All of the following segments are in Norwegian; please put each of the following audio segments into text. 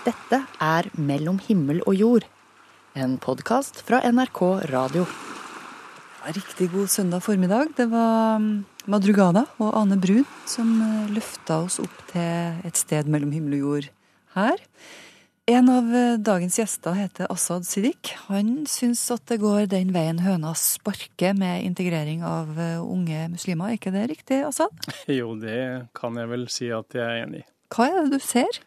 Dette er Mellom himmel og jord, en podkast fra NRK Radio. Riktig god søndag formiddag. Det var mm, Madrugada og Ane Brun som eh, løfta oss opp til et sted mellom himmel og jord her. En av eh, dagens gjester heter Asaad Siddiq. Han syns at det går den veien høna sparker med integrering av eh, unge muslimer. Er ikke det riktig, Asaad? Jo, det kan jeg vel si at jeg er enig i. Hva er det du ser?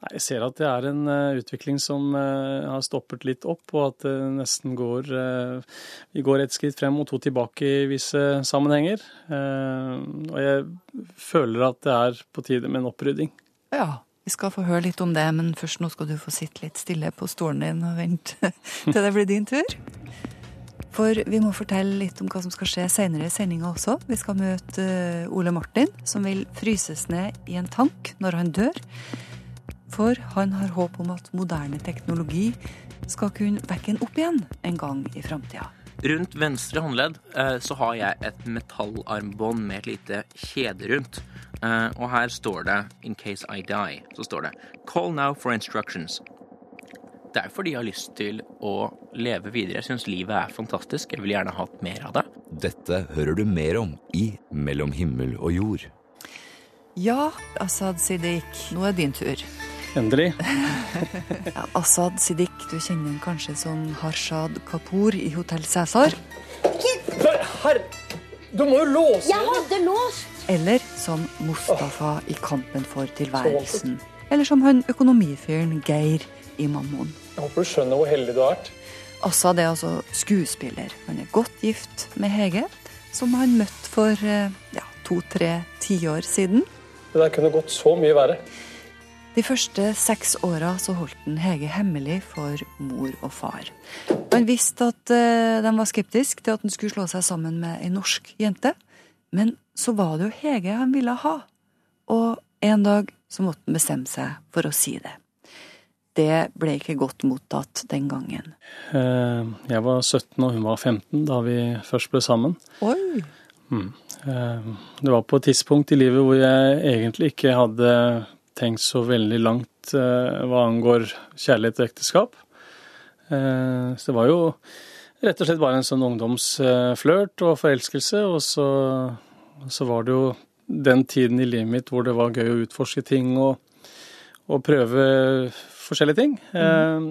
Nei, Jeg ser at det er en uh, utvikling som uh, har stoppet litt opp, og at det nesten går uh, Vi går et skritt frem og to tilbake i visse sammenhenger. og jeg føler at det er på tide med en opprydding. Ja, vi skal få høre litt om det, men først nå skal du få sitte litt stille på stolen din og vente til det blir din tur. For vi må fortelle litt om hva som skal skje senere i sendinga også. Vi skal møte Ole Martin, som vil fryses ned i en tank når han dør. For han har håp om at moderne teknologi skal kunne vekke en opp igjen en gang i framtida. Rundt venstre håndledd eh, så har jeg et metallarmbånd med et lite kjede rundt. Eh, og her står det 'In case I die'. Så står det 'Call now for instructions'. Det er fordi jeg har lyst til å leve videre. Jeg syns livet er fantastisk. Jeg vil gjerne hatt mer av det. Dette hører du mer om i Mellom himmel og jord. Ja, Asaad Siddiq, nå er din tur. Endelig. Ja, Asaad Siddiq, du kjenner han kanskje som Harshad Kapoor i Hotell Cæsar. Herre, du må jo låse Jeg hadde låst! Eller som Mustafa i Kampen for tilværelsen. Eller som han økonomifyren Geir i Mammon. Jeg håper du skjønner hvor heldig du har vært. Assad er altså skuespiller. Han er godt gift med Hege, som han møtte for eh, ja, to-tre tiår siden. Det der kunne gått så mye verre. De første seks åra så holdt den Hege hemmelig for mor og far. Han visste at eh, de var skeptiske til at han skulle slå seg sammen med ei norsk jente. Men så var det jo Hege han ville ha. Og en dag så måtte han bestemme seg for å si det. Det ble ikke godt mottatt den gangen. Eh, Jeg var 17 og hun var 15 da vi først ble sammen. Oi! Eh, Det var på et tidspunkt i livet hvor jeg egentlig ikke hadde tenkt så veldig langt eh, hva angår kjærlighet og ekteskap. Eh, Så det var jo rett og slett bare en sånn ungdomsflørt og forelskelse, og så, så var det jo den tiden i livet mitt hvor det var gøy å utforske ting og, og prøve forskjellige ting. Eh,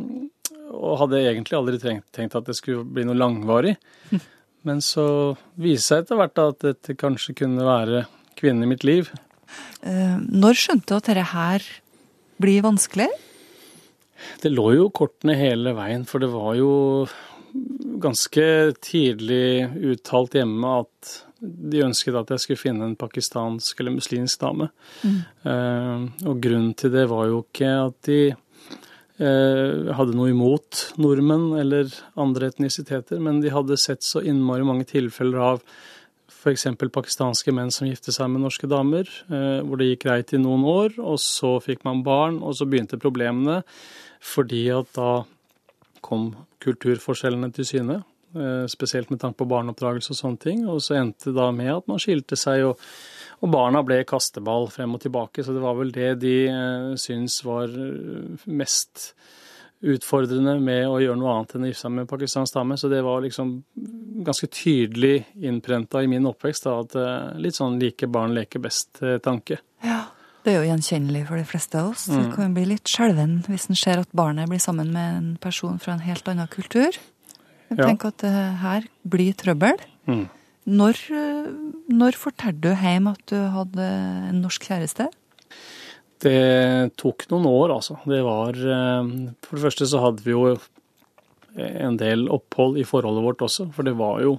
og hadde egentlig aldri tenkt, tenkt at det skulle bli noe langvarig. Men så viste det seg etter hvert at dette kanskje kunne være kvinnen i mitt liv. Eh, Når skjønte du at dette her blir vanskelig? Det lå jo kortene hele veien, for det var jo ganske tidlig uttalt hjemme at de ønsket at jeg skulle finne en pakistansk eller muslimsk dame. Eh, og grunnen til det var jo ikke at de eh, hadde noe imot nordmenn eller andre etnisiteter, men de hadde sett så innmari mange tilfeller av f.eks. pakistanske menn som gifte seg med norske damer, eh, hvor det gikk greit i noen år, og så fikk man barn, og så begynte problemene fordi at da kom kulturforskjellene til syne. eh, Spesielt med tanke på barneoppdragelse og sånne ting. Og så endte det da med at man skilte seg, og, og barna ble kasteball frem og tilbake. Så det var vel det de eh, syntes var eh, mest utfordrende med å gjøre noe annet enn å gifte seg med pakistansk dame. Så det var liksom ganske tydelig innprenta i min oppvekst da, at eh, litt sånn like barn leker best-tanke. Ja. Det er jo gjenkjennelig for de fleste av oss. Mm. Det kan jo bli litt skjelven hvis en ser at barnet blir sammen med en person fra en helt annen kultur. Jeg Ja. tenker at det her blir trøbbel. Mm. Når, eh, når fortalte du hjem at du hadde en norsk kjæreste? Det tok noen år, altså. Det var eh, For det første så hadde vi jo en del opphold i forholdet vårt også, for det var jo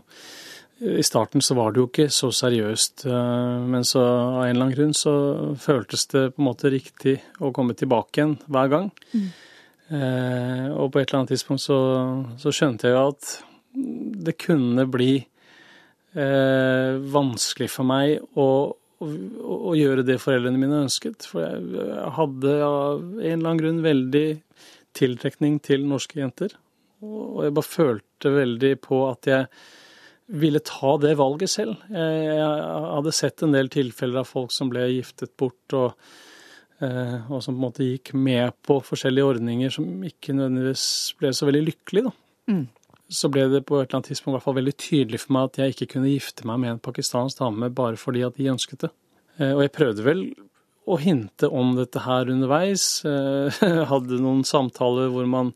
I starten så var det jo ikke så seriøst, eh, men så av en eller annen grunn så føltes det på en måte riktig å komme tilbake igjen hver gang. Eh, Og på et eller annet tidspunkt så, så skjønte jeg jo at det kunne bli eh, vanskelig for meg å, å, å gjøre det foreldrene mine ønsket. For jeg, hadde av en eller annen grunn veldig tiltrekning til norske jenter. Og jeg bare følte veldig på at jeg ville ta det valget selv. Jeg, jeg hadde sett en del tilfeller av folk som ble giftet bort, og eh, og som på en måte gikk med på forskjellige ordninger som ikke nødvendigvis ble så veldig lykkelig, da. Mm. Så ble det på et eller annet tidspunkt i hvert fall veldig tydelig for meg at jeg ikke kunne gifte meg med en pakistansk dame bare fordi at de ønsket det. Eh, Og jeg prøvde vel å hinte om dette her underveis. Jeg Hadde noen samtaler hvor man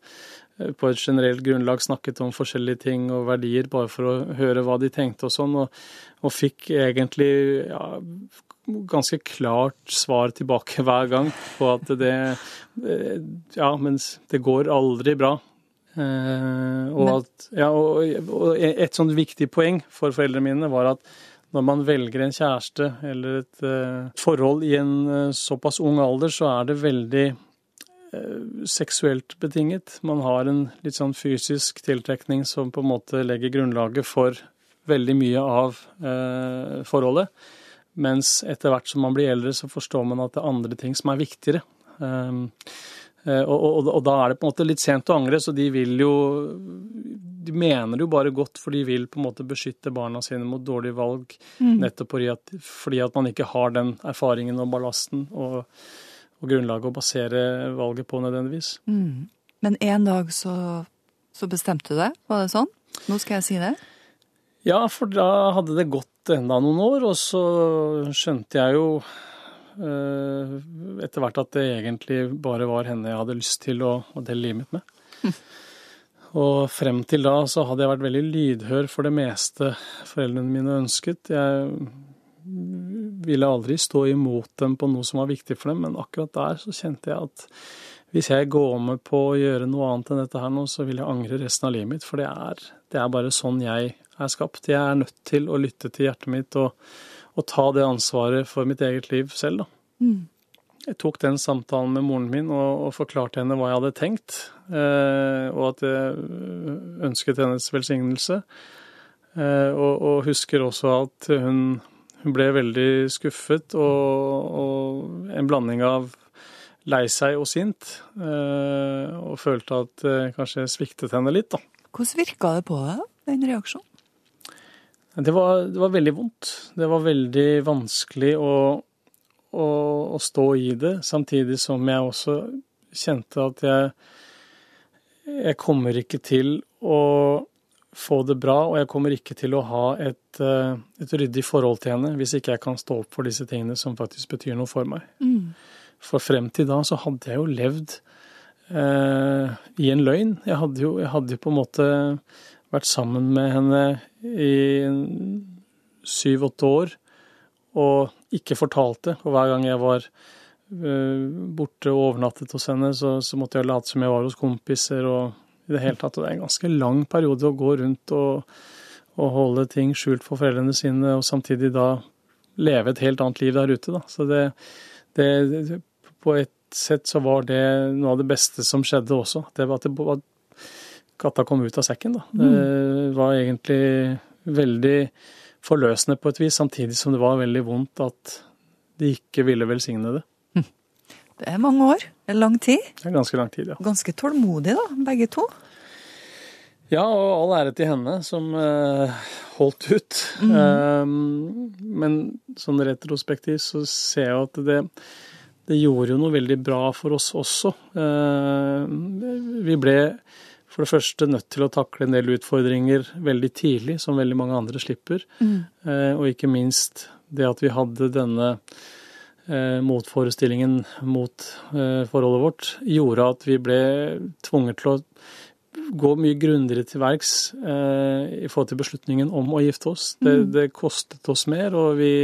eh, på et generelt grunnlag snakket om forskjellige ting og verdier, bare for å høre hva de tenkte og sånn, og, og fikk egentlig ja, ganske klart svar tilbake hver gang på at det eh, Ja, men det går aldri bra. Eh, og, at, ja, og, et sånt viktig poeng for foreldrene mine var at når man velger en kjæreste eller et eh, forhold i en eh, såpass ung alder, så er det veldig seksuelt betinget. Man har en litt sånn fysisk tiltrekning som på en måte legger grunnlaget for veldig mye av forholdet. Mens etter hvert som man blir eldre, så forstår man at det er andre ting som er viktigere. Eh, og, og, og da er det på en måte litt sent å angre, så de vil jo De mener jo bare godt, for de vil på en måte beskytte barna sine mot dårlige valg. Nettopp fordi at, fordi at man ikke har den erfaringen og ballasten og, og grunnlaget å basere valget på nødvendigvis. Mm. Men en dag så, så bestemte du deg, var det sånn? Nå skal jeg si det. Ja, for da hadde det gått enda noen år, og så skjønte jeg jo etter hvert at det egentlig bare var henne jeg hadde lyst til å, å dele livet mitt med. Og frem til da så hadde jeg vært veldig lydhør for det meste foreldrene mine ønsket. Jeg ville aldri stå imot dem på noe som var viktig for dem, men akkurat der så kjente jeg at hvis jeg går med på å gjøre noe annet enn dette her nå, så vil jeg angre resten av livet mitt, for det er, det er bare sånn jeg er skapt. Jeg er nødt til å lytte til hjertet mitt og, og ta det ansvaret for mitt eget liv selv, da. Jeg tok den samtalen med moren min og, og forklarte henne hva jeg hadde tenkt, eh, og at jeg ønsket hennes velsignelse. Eh, og, og husker også at hun, hun ble veldig skuffet og, og en blanding av lei seg og sint, eh, og følte at eh, kanskje jeg sviktet henne litt, da. Hvordan virka det på deg, den reaksjonen? Det var, det var veldig vondt. Det var veldig vanskelig å, å, å stå i det, samtidig som jeg også kjente at jeg, jeg kommer ikke til å få det bra, og jeg kommer ikke til å ha et, eh, et ryddig forhold til henne hvis ikke jeg kan stå opp for disse tingene som faktisk betyr noe for meg. For frem til da så hadde jeg jo levd eh, i en løgn. Jeg hadde jo, jeg hadde jo på en måte vært sammen med henne i syv-åtte år og ikke fortalte. Og hver gang jeg var eh, borte og overnattet hos henne, så, så måtte jeg late som jeg var hos kompiser og i det hele tatt. Og det er en ganske lang periode å gå rundt og, og holde ting skjult for foreldrene sine, og samtidig da leve et helt annet liv der ute, da. Så det, det På et sett så var det noe av det beste som skjedde også. Det var at det, at katta kom ut av sekken, da. Det var egentlig veldig forløsende på et vis, samtidig som det var veldig vondt at de ikke ville velsigne det. Det er mange år. Det er lang tid. Det er ganske lang tid, ja. Ganske tålmodig, da, begge to. Ja, og all ære til henne som eh, holdt ut. Eh, men sånn retrospektivt så ser jeg at det, det gjorde jo noe veldig bra for oss også. Eh, vi ble for det første nødt til å takle en del utfordringer veldig tidlig, som veldig mange andre slipper. Eh, og ikke minst det at vi hadde denne eh, motforestillingen mot eh, forholdet vårt, gjorde at vi ble tvunget til å gå mye grundigere til verks i forhold til beslutningen om å gifte oss. Det, det kostet oss mer, og vi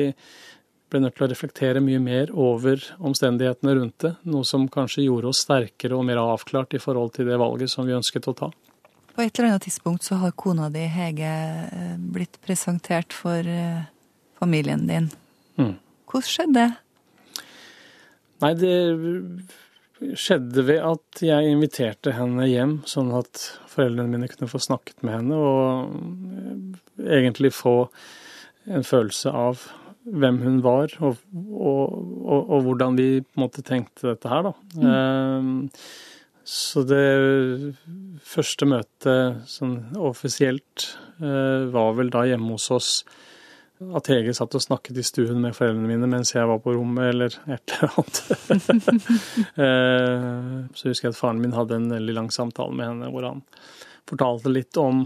ble nødt til å reflektere mye mer over omstendighetene rundt det. Noe som kanskje gjorde oss sterkere og mer avklart i forhold til det valget som vi ønsket å ta. På et eller annet tidspunkt så har kona di, Hege, eh, blitt presentert for eh, familien din. Mm. Hvordan skjedde det? Nei, det skjedde ved at jeg inviterte henne hjem, sånn at foreldrene mine kunne få snakket med henne og eh, egentlig få en følelse av hvem hun var, og, og, og, og hvordan vi på en måte tenkte dette her, da. Eh, så det første møtet sånn offisielt eh, var vel da hjemme hos oss at Hege satt og snakket i stuen med foreldrene mine mens jeg var på rommet, eller et eller annet. Eh, så husker jeg at faren min hadde en veldig lang samtale med henne hvor han fortalte litt om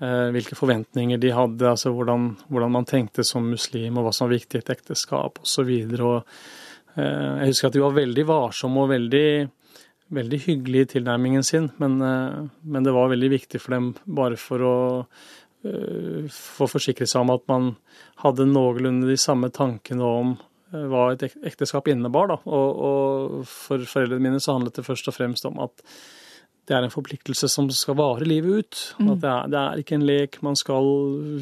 hvilke forventninger de hadde, altså hvordan, hvordan, man tenkte som muslim, og hva som var viktig i et ekteskap osv. Jeg husker at de var veldig varsomme og veldig, veldig hyggelige i tilnærmingen sin, men, men det var veldig viktig for dem bare for å få få forsikre seg om at man hadde noenlunde de samme tankene om eh, hva et ekteskap innebar. Da. Og, og for foreldrene mine så handlet det først og fremst om at det er en forpliktelse som skal vare livet ut. Mm. At det er, det er, ikke en lek. Man skal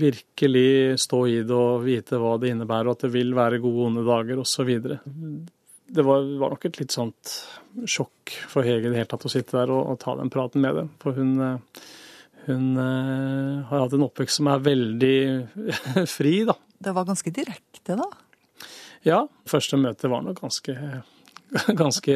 virkelig stå i det og vite hva det innebærer, og at det vil være gode og onde dager osv. Det var, var, nok et litt sånt sjokk for Hege i det hele tatt å sitte der og, og ta den praten med dem. For hun eh, hun uh, har hatt en oppvekst som er veldig fri, da. Det var ganske direkte, da? Ja. Første møte var nok ganske, ganske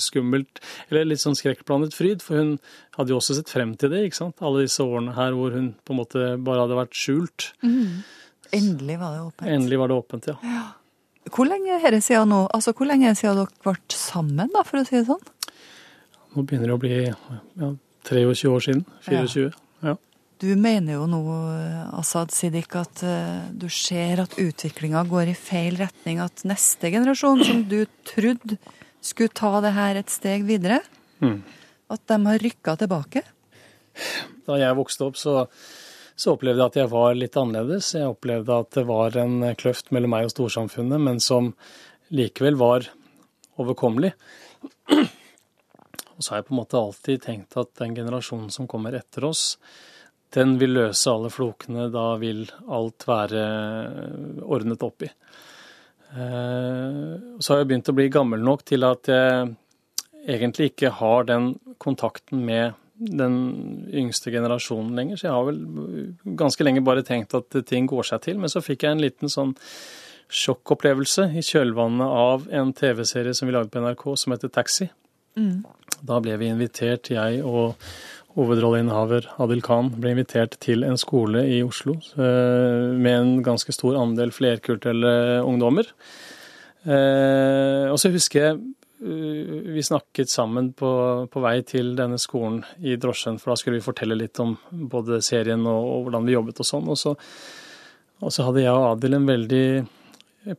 skummelt. Eller litt sånn skrekkblandet fryd, for hun hadde jo også sett frem til det, ikke sant. Alle disse årene her hvor hun på en måte bare hadde vært skjult. Mm. Endelig var det åpent. Endelig var det åpent, ja. ja. Hvor lenge er det siden nå? Altså, hvor lenge er det siden dere ble sammen, da, for å si det sånn? Nå begynner det å bli ja, 23 år siden. 24. Ja. Du mener jo nå, Asaad Siddik, at uh, du ser at utviklinga går i feil retning. At neste generasjon, som du trodde skulle ta det her et steg videre, mm. at de har rykka tilbake? Da jeg vokste opp, så, så, opplevde jeg at jeg var litt annerledes. Jeg opplevde at det var en kløft mellom meg og storsamfunnet, men som likevel var overkommelig. Og så har jeg på en måte alltid tenkt at den generasjonen som kommer etter oss, den vil løse alle flokene. Da vil alt være ordnet opp i. Eh, så har jeg begynt å bli gammel nok til at jeg egentlig ikke har den kontakten med den yngste generasjonen lenger. Så jeg har vel ganske lenge bare tenkt at ting går seg til. Men så fikk jeg en liten sånn sjokkopplevelse i kjølvannet av en TV-serie som vi lagde på NRK som heter Taxi. Mm. Da ble vi invitert, jeg og hovedrolleinnehaver Adil Khan ble invitert til en skole i Oslo eh, med en ganske stor andel flerkulturelle ungdommer. Eh, og så husker jeg eh, vi snakket sammen på, på, vei til denne skolen i drosjen, for da skulle vi fortelle litt om både serien og, og hvordan vi jobbet og sånn. Og så, og så hadde jeg og Adil en veldig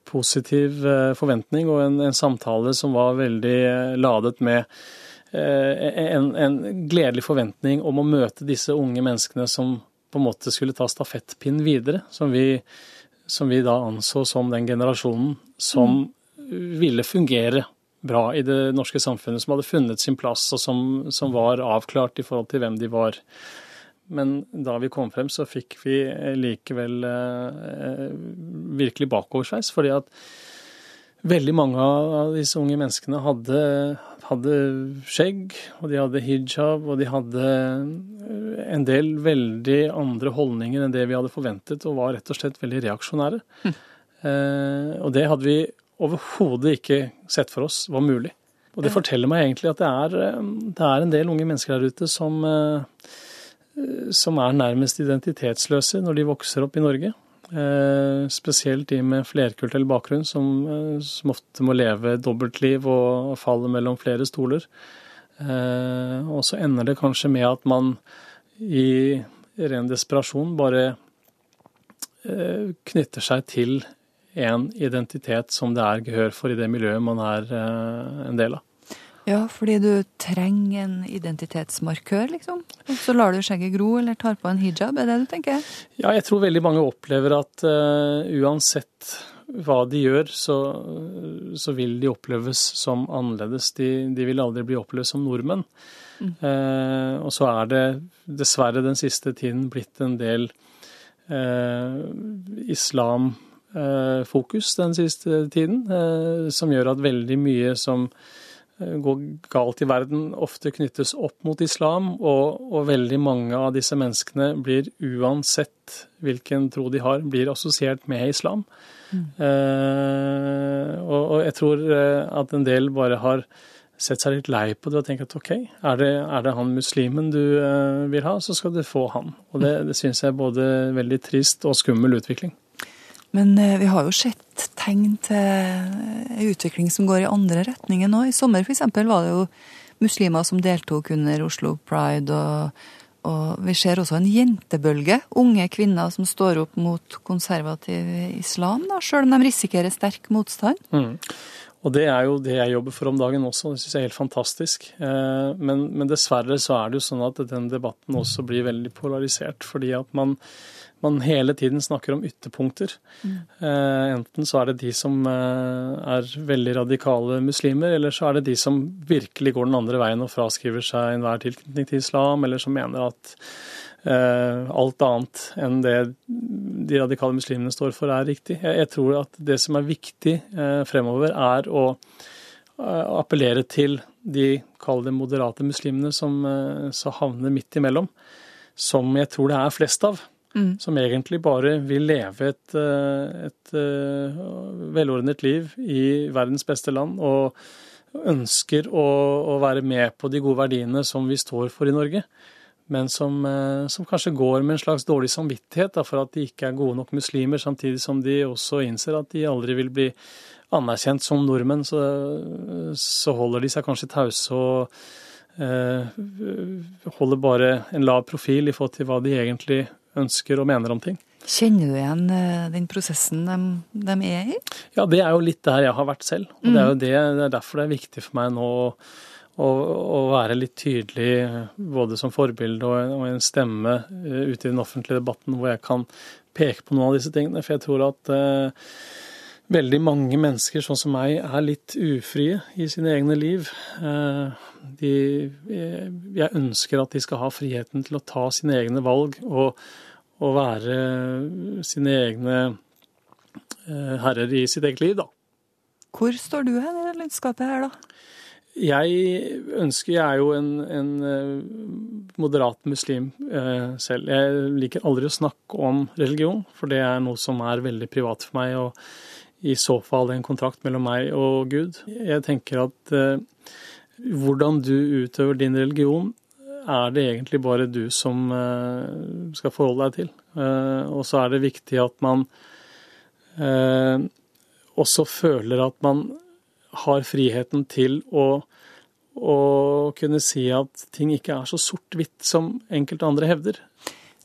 positiv forventning og en, en samtale som var veldig ladet med en, en, gledelig forventning om å møte disse unge menneskene som på en måte skulle ta stafettpinn videre, som vi, som vi da anså som den generasjonen som mm. ville fungere bra i det norske samfunnet, som hadde funnet sin plass, og som, som, var avklart i forhold til hvem de var. Men da vi kom frem, så fikk vi likevel eh, virkelig bakoversveis, fordi at veldig mange av disse unge menneskene hadde, hadde skjegg, og de hadde hijab, og de hadde eh, en del veldig andre holdninger enn det vi hadde forventet, og var rett og slett veldig reaksjonære. Mm. Eh, og det hadde vi overhodet ikke sett for oss var mulig. Og det forteller meg egentlig at det er, eh, det er en del unge mennesker der ute som, eh, som er nærmest identitetsløse når de vokser opp i Norge. Eh, spesielt de med flerkulturell bakgrunn, som, eh, som, ofte må leve dobbeltliv og faller mellom flere stoler. Eh, og så ender det kanskje med at man i ren desperasjon bare knytter seg til en identitet som det er gehør for i det miljøet man er en del av. Ja, fordi du trenger en identitetsmarkør, liksom? Og så lar du skjegget gro eller tar på en hijab, er det du tenker? Ja, jeg tror veldig mange opplever at uh, uansett hva de gjør, så, så, vil de oppleves som annerledes. De, de vil aldri bli opplevd som nordmenn. Mm. Uh, og så er det dessverre den siste tiden blitt en del uh, islamfokus den siste tiden, som gjør at veldig mye som Eh, går galt i verden, ofte knyttes opp mot islam, og, og, veldig mange av disse menneskene blir uansett hvilken tro de har, blir assosiert med islam. Mm. Eh, og, og, jeg tror eh, at en del bare har sett seg litt lei på det og tenkt at OK, er det, er det han muslimen du eh, vil ha, så skal du få han. Og det, det syns jeg er både veldig trist og skummel utvikling. Men eh, vi har jo sett tegn til en utvikling som går i andre retninger nå. I sommer f.eks. var det jo muslimer som deltok under Oslo Pride. og, og vi ser også en jentebølge. Unge kvinner som står opp mot konservativ islam, da, sjøl om de risikerer sterk motstand. Mm. Og det er jo det jeg jobber for om dagen også, det syns jeg er helt fantastisk. Eh, men, men, dessverre så er det jo sånn at den debatten også blir veldig polarisert. Fordi at man, man hele tiden snakker om ytterpunkter. Mm. Enten så er det de som eh, er veldig radikale muslimer, eller så er det de som virkelig går den andre veien og fraskriver seg enhver tilknytning til islam, eller som mener at Eh, alt annet enn det de radikale muslimene står for, er riktig. Jeg, tror at det som er viktig eh, fremover, er å eh, appellere til de, kall det moderate muslimene, som så havner midt imellom. Som jeg tror det er flest av. Mm. Som egentlig bare vil leve et, et velordnet liv i verdens beste land. og ønsker å, å, være med på de gode verdiene som vi står for i Norge men som, eh, som, kanskje går med en slags dårlig samvittighet da, for at de ikke er gode nok muslimer, samtidig som de også innser at de aldri vil bli anerkjent som nordmenn. Så, så holder de seg kanskje tause og eh, holder bare en lav profil i forhold til hva de egentlig ønsker og mener om ting. Kjenner du igjen eh, den prosessen de, de, er i? Ja, det er jo litt der jeg har vært selv. Og det er jo mm. det, det er derfor det er viktig for meg nå å og, være litt tydelig både som forbilde og, og en stemme uh, ute i den offentlige debatten hvor jeg kan peke på noen av disse tingene. For jeg tror at uh, veldig mange mennesker sånn som meg er litt ufrie i sine egne liv. Uh, de, jeg ønsker at de skal ha friheten til å ta sine egne valg og, og være sine egne herrer i sitt eget liv, da. Hvor står du hen i landskapet her, da? Jeg ønsker Jeg er jo en, en eh, moderat muslim eh, selv. Jeg liker aldri å snakke om religion, for det er noe som er veldig privat for meg, og i så fall en kontrakt mellom meg og Gud. Jeg tenker at eh, hvordan du utøver din religion, er det egentlig bare du som eh, skal forholde deg til. Eh, og så er det viktig at man eh, også føler at man har friheten til å, å kunne si at ting ikke er så sort-hvitt som enkelte andre hevder.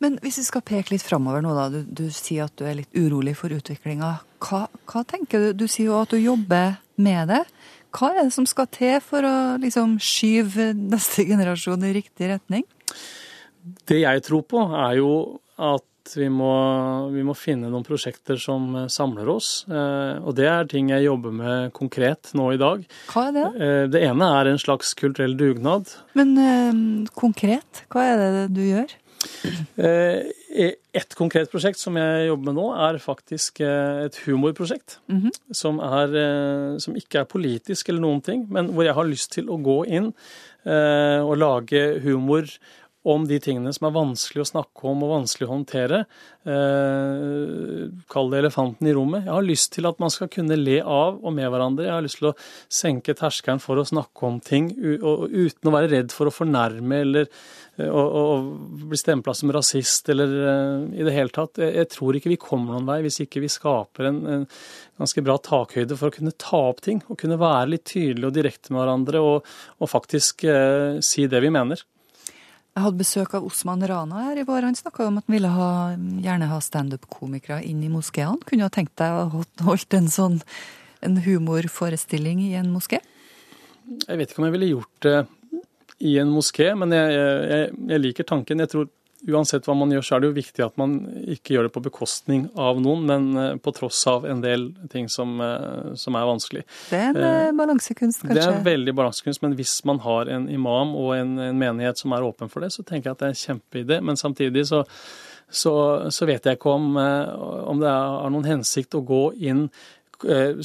Men hvis vi skal peke litt framover nå, da. Du, du, sier at du er litt urolig for utviklinga. Hva, hva, tenker du? Du sier jo at du jobber med det. Hva er det som skal til for å liksom skyve neste generasjon i riktig retning? Det jeg tror på, er jo at vi må, vi må, finne noen prosjekter som eh, samler oss. Eh, og det er ting jeg jobber med konkret nå i dag. Hva er det? Eh, det ene er en slags kulturell dugnad. Men konkret, hva er det du gjør? Et konkret prosjekt som jeg jobber med nå, er faktisk et humorprosjekt. Mm -hmm. som, er, som ikke er politisk eller noen ting, men hvor jeg har lyst til å gå inn og lage humor om de tingene som er vanskelig å snakke om og vanskelig å håndtere. Eh, kall det elefanten i rommet. Jeg har lyst til at man skal kunne le av og med hverandre. Jeg har lyst til å senke terskelen for å snakke om ting uten å være redd for å fornærme eller å, å bli stempla som rasist eller uh, i det hele tatt. Jeg, jeg, tror ikke vi kommer noen vei hvis ikke vi skaper en, en, ganske bra takhøyde for å kunne ta opp ting. Og kunne være litt tydelige og direkte med hverandre og, og faktisk uh, si det vi mener. Jeg hadde besøk av Osman Rana her i vår. Han snakka om at han ville ha, gjerne ha standup-komikere inn i moskeene. Kunne du ha tenkt deg å holdt en sånn en humorforestilling i en moské? Jeg vet ikke om jeg ville gjort det i en moské, men jeg, jeg, jeg liker tanken. Jeg tror uansett hva man gjør, så er det jo viktig at man ikke gjør det på bekostning av noen, men eh, på tross av en del ting som, eh, som er vanskelig. Det er en eh, balansekunst, kanskje? Det er veldig balansekunst, men hvis man har en imam og en, en, menighet som er åpen for det, så tenker jeg at det er en kjempeidé. Men samtidig så, så, så vet jeg ikke om, om det er noen hensikt å gå inn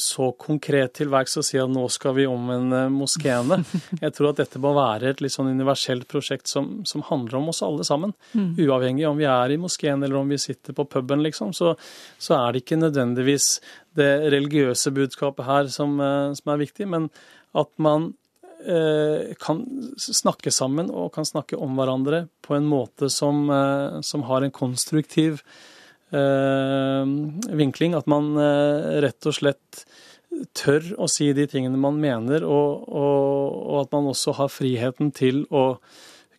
så konkret til verks og si at nå skal vi omvende moskeene. Jeg tror at dette må være et litt sånn universelt prosjekt som, som handler om oss alle sammen. Mm. Uavhengig om vi er i moskeen eller om vi sitter på puben, liksom. Så, så er det ikke nødvendigvis det religiøse budskapet her som, eh, som er viktig, men at man eh, kan snakke sammen og kan snakke om hverandre på en måte som, eh, som har en konstruktiv eh, vinkling. At man eh, rett og slett tør å si de tingene man mener, og, og, og at man også har friheten til å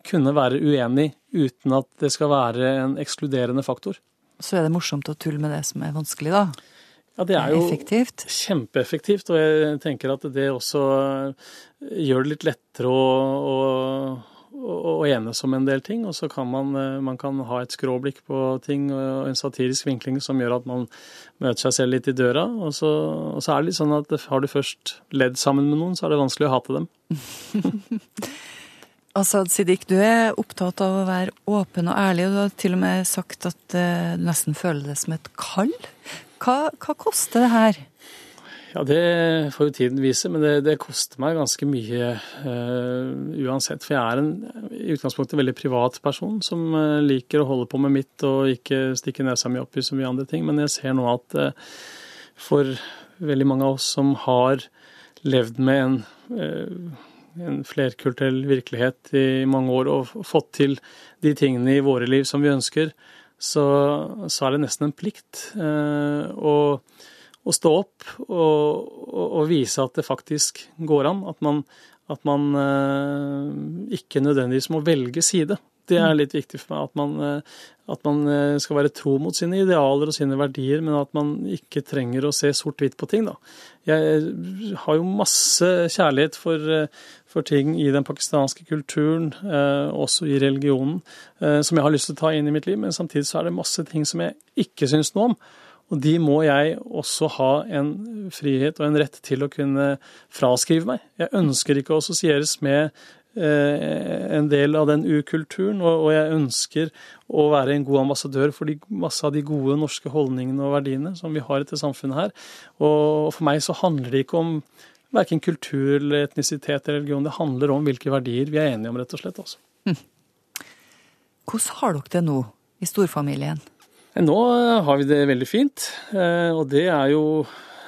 kunne være uenig uten at det skal være en ekskluderende faktor. Så er det morsomt å tulle med det som er vanskelig, da. Ja, det er jo Effektivt. kjempeeffektivt, og jeg tenker at det også gjør det litt lettere å, å, å enes om en del ting. Og så kan man, man kan ha et skråblikk på ting og en satirisk vinkling som gjør at man møter seg selv litt i døra. Og så, og så er det litt sånn at har du først ledd sammen med noen, så er det vanskelig å hate dem. Asaad Siddiq, du er opptatt av å være åpen og ærlig, og du har til og med sagt at eh, du nesten føler det som et kall. Hva, hva koster det her? Ja, det får jo tiden vise, men det, det koster meg ganske mye uh, uansett. For jeg er en i utgangspunktet veldig privat person som uh, liker å holde på med mitt og ikke stikke nesa mi opp i så mye andre ting. Men jeg ser nå at uh, for veldig mange av oss som har levd med en en flerkulturell virkelighet i mange år og fått til de tingene i våre liv som vi ønsker, så, så er det nesten en plikt eh, å, stå opp og, og, og, vise at det faktisk går an. At man, at man eh, ikke nødvendigvis må velge side. Det er litt viktig for meg at man, eh, at man, eh, skal være tro mot sine idealer og sine verdier, men at man ikke trenger å se sort-hvitt på ting. Da. Jeg har jo masse kjærlighet for, eh, for ting i den pakistanske kulturen, eh, også i religionen, eh, som jeg har lyst til å ta inn i mitt liv, men samtidig så er det masse ting som jeg ikke syns noe om. Og de må jeg også ha en frihet og en rett til å kunne fraskrive meg. Jeg ønsker ikke å assosieres med Eh, en del av den ukulturen, og jeg ønsker å være en god ambassadør for de, masse av de gode norske holdningene og verdiene som vi har i dette samfunnet her. Og for meg så handler det ikke om verken kultur, eller etnisitet eller religion. Det handler om hvilke verdier vi er enige om, rett og slett. Også. Hm. Hvordan har dere det nå i storfamilien? Nå har vi det veldig fint, eh, og det er jo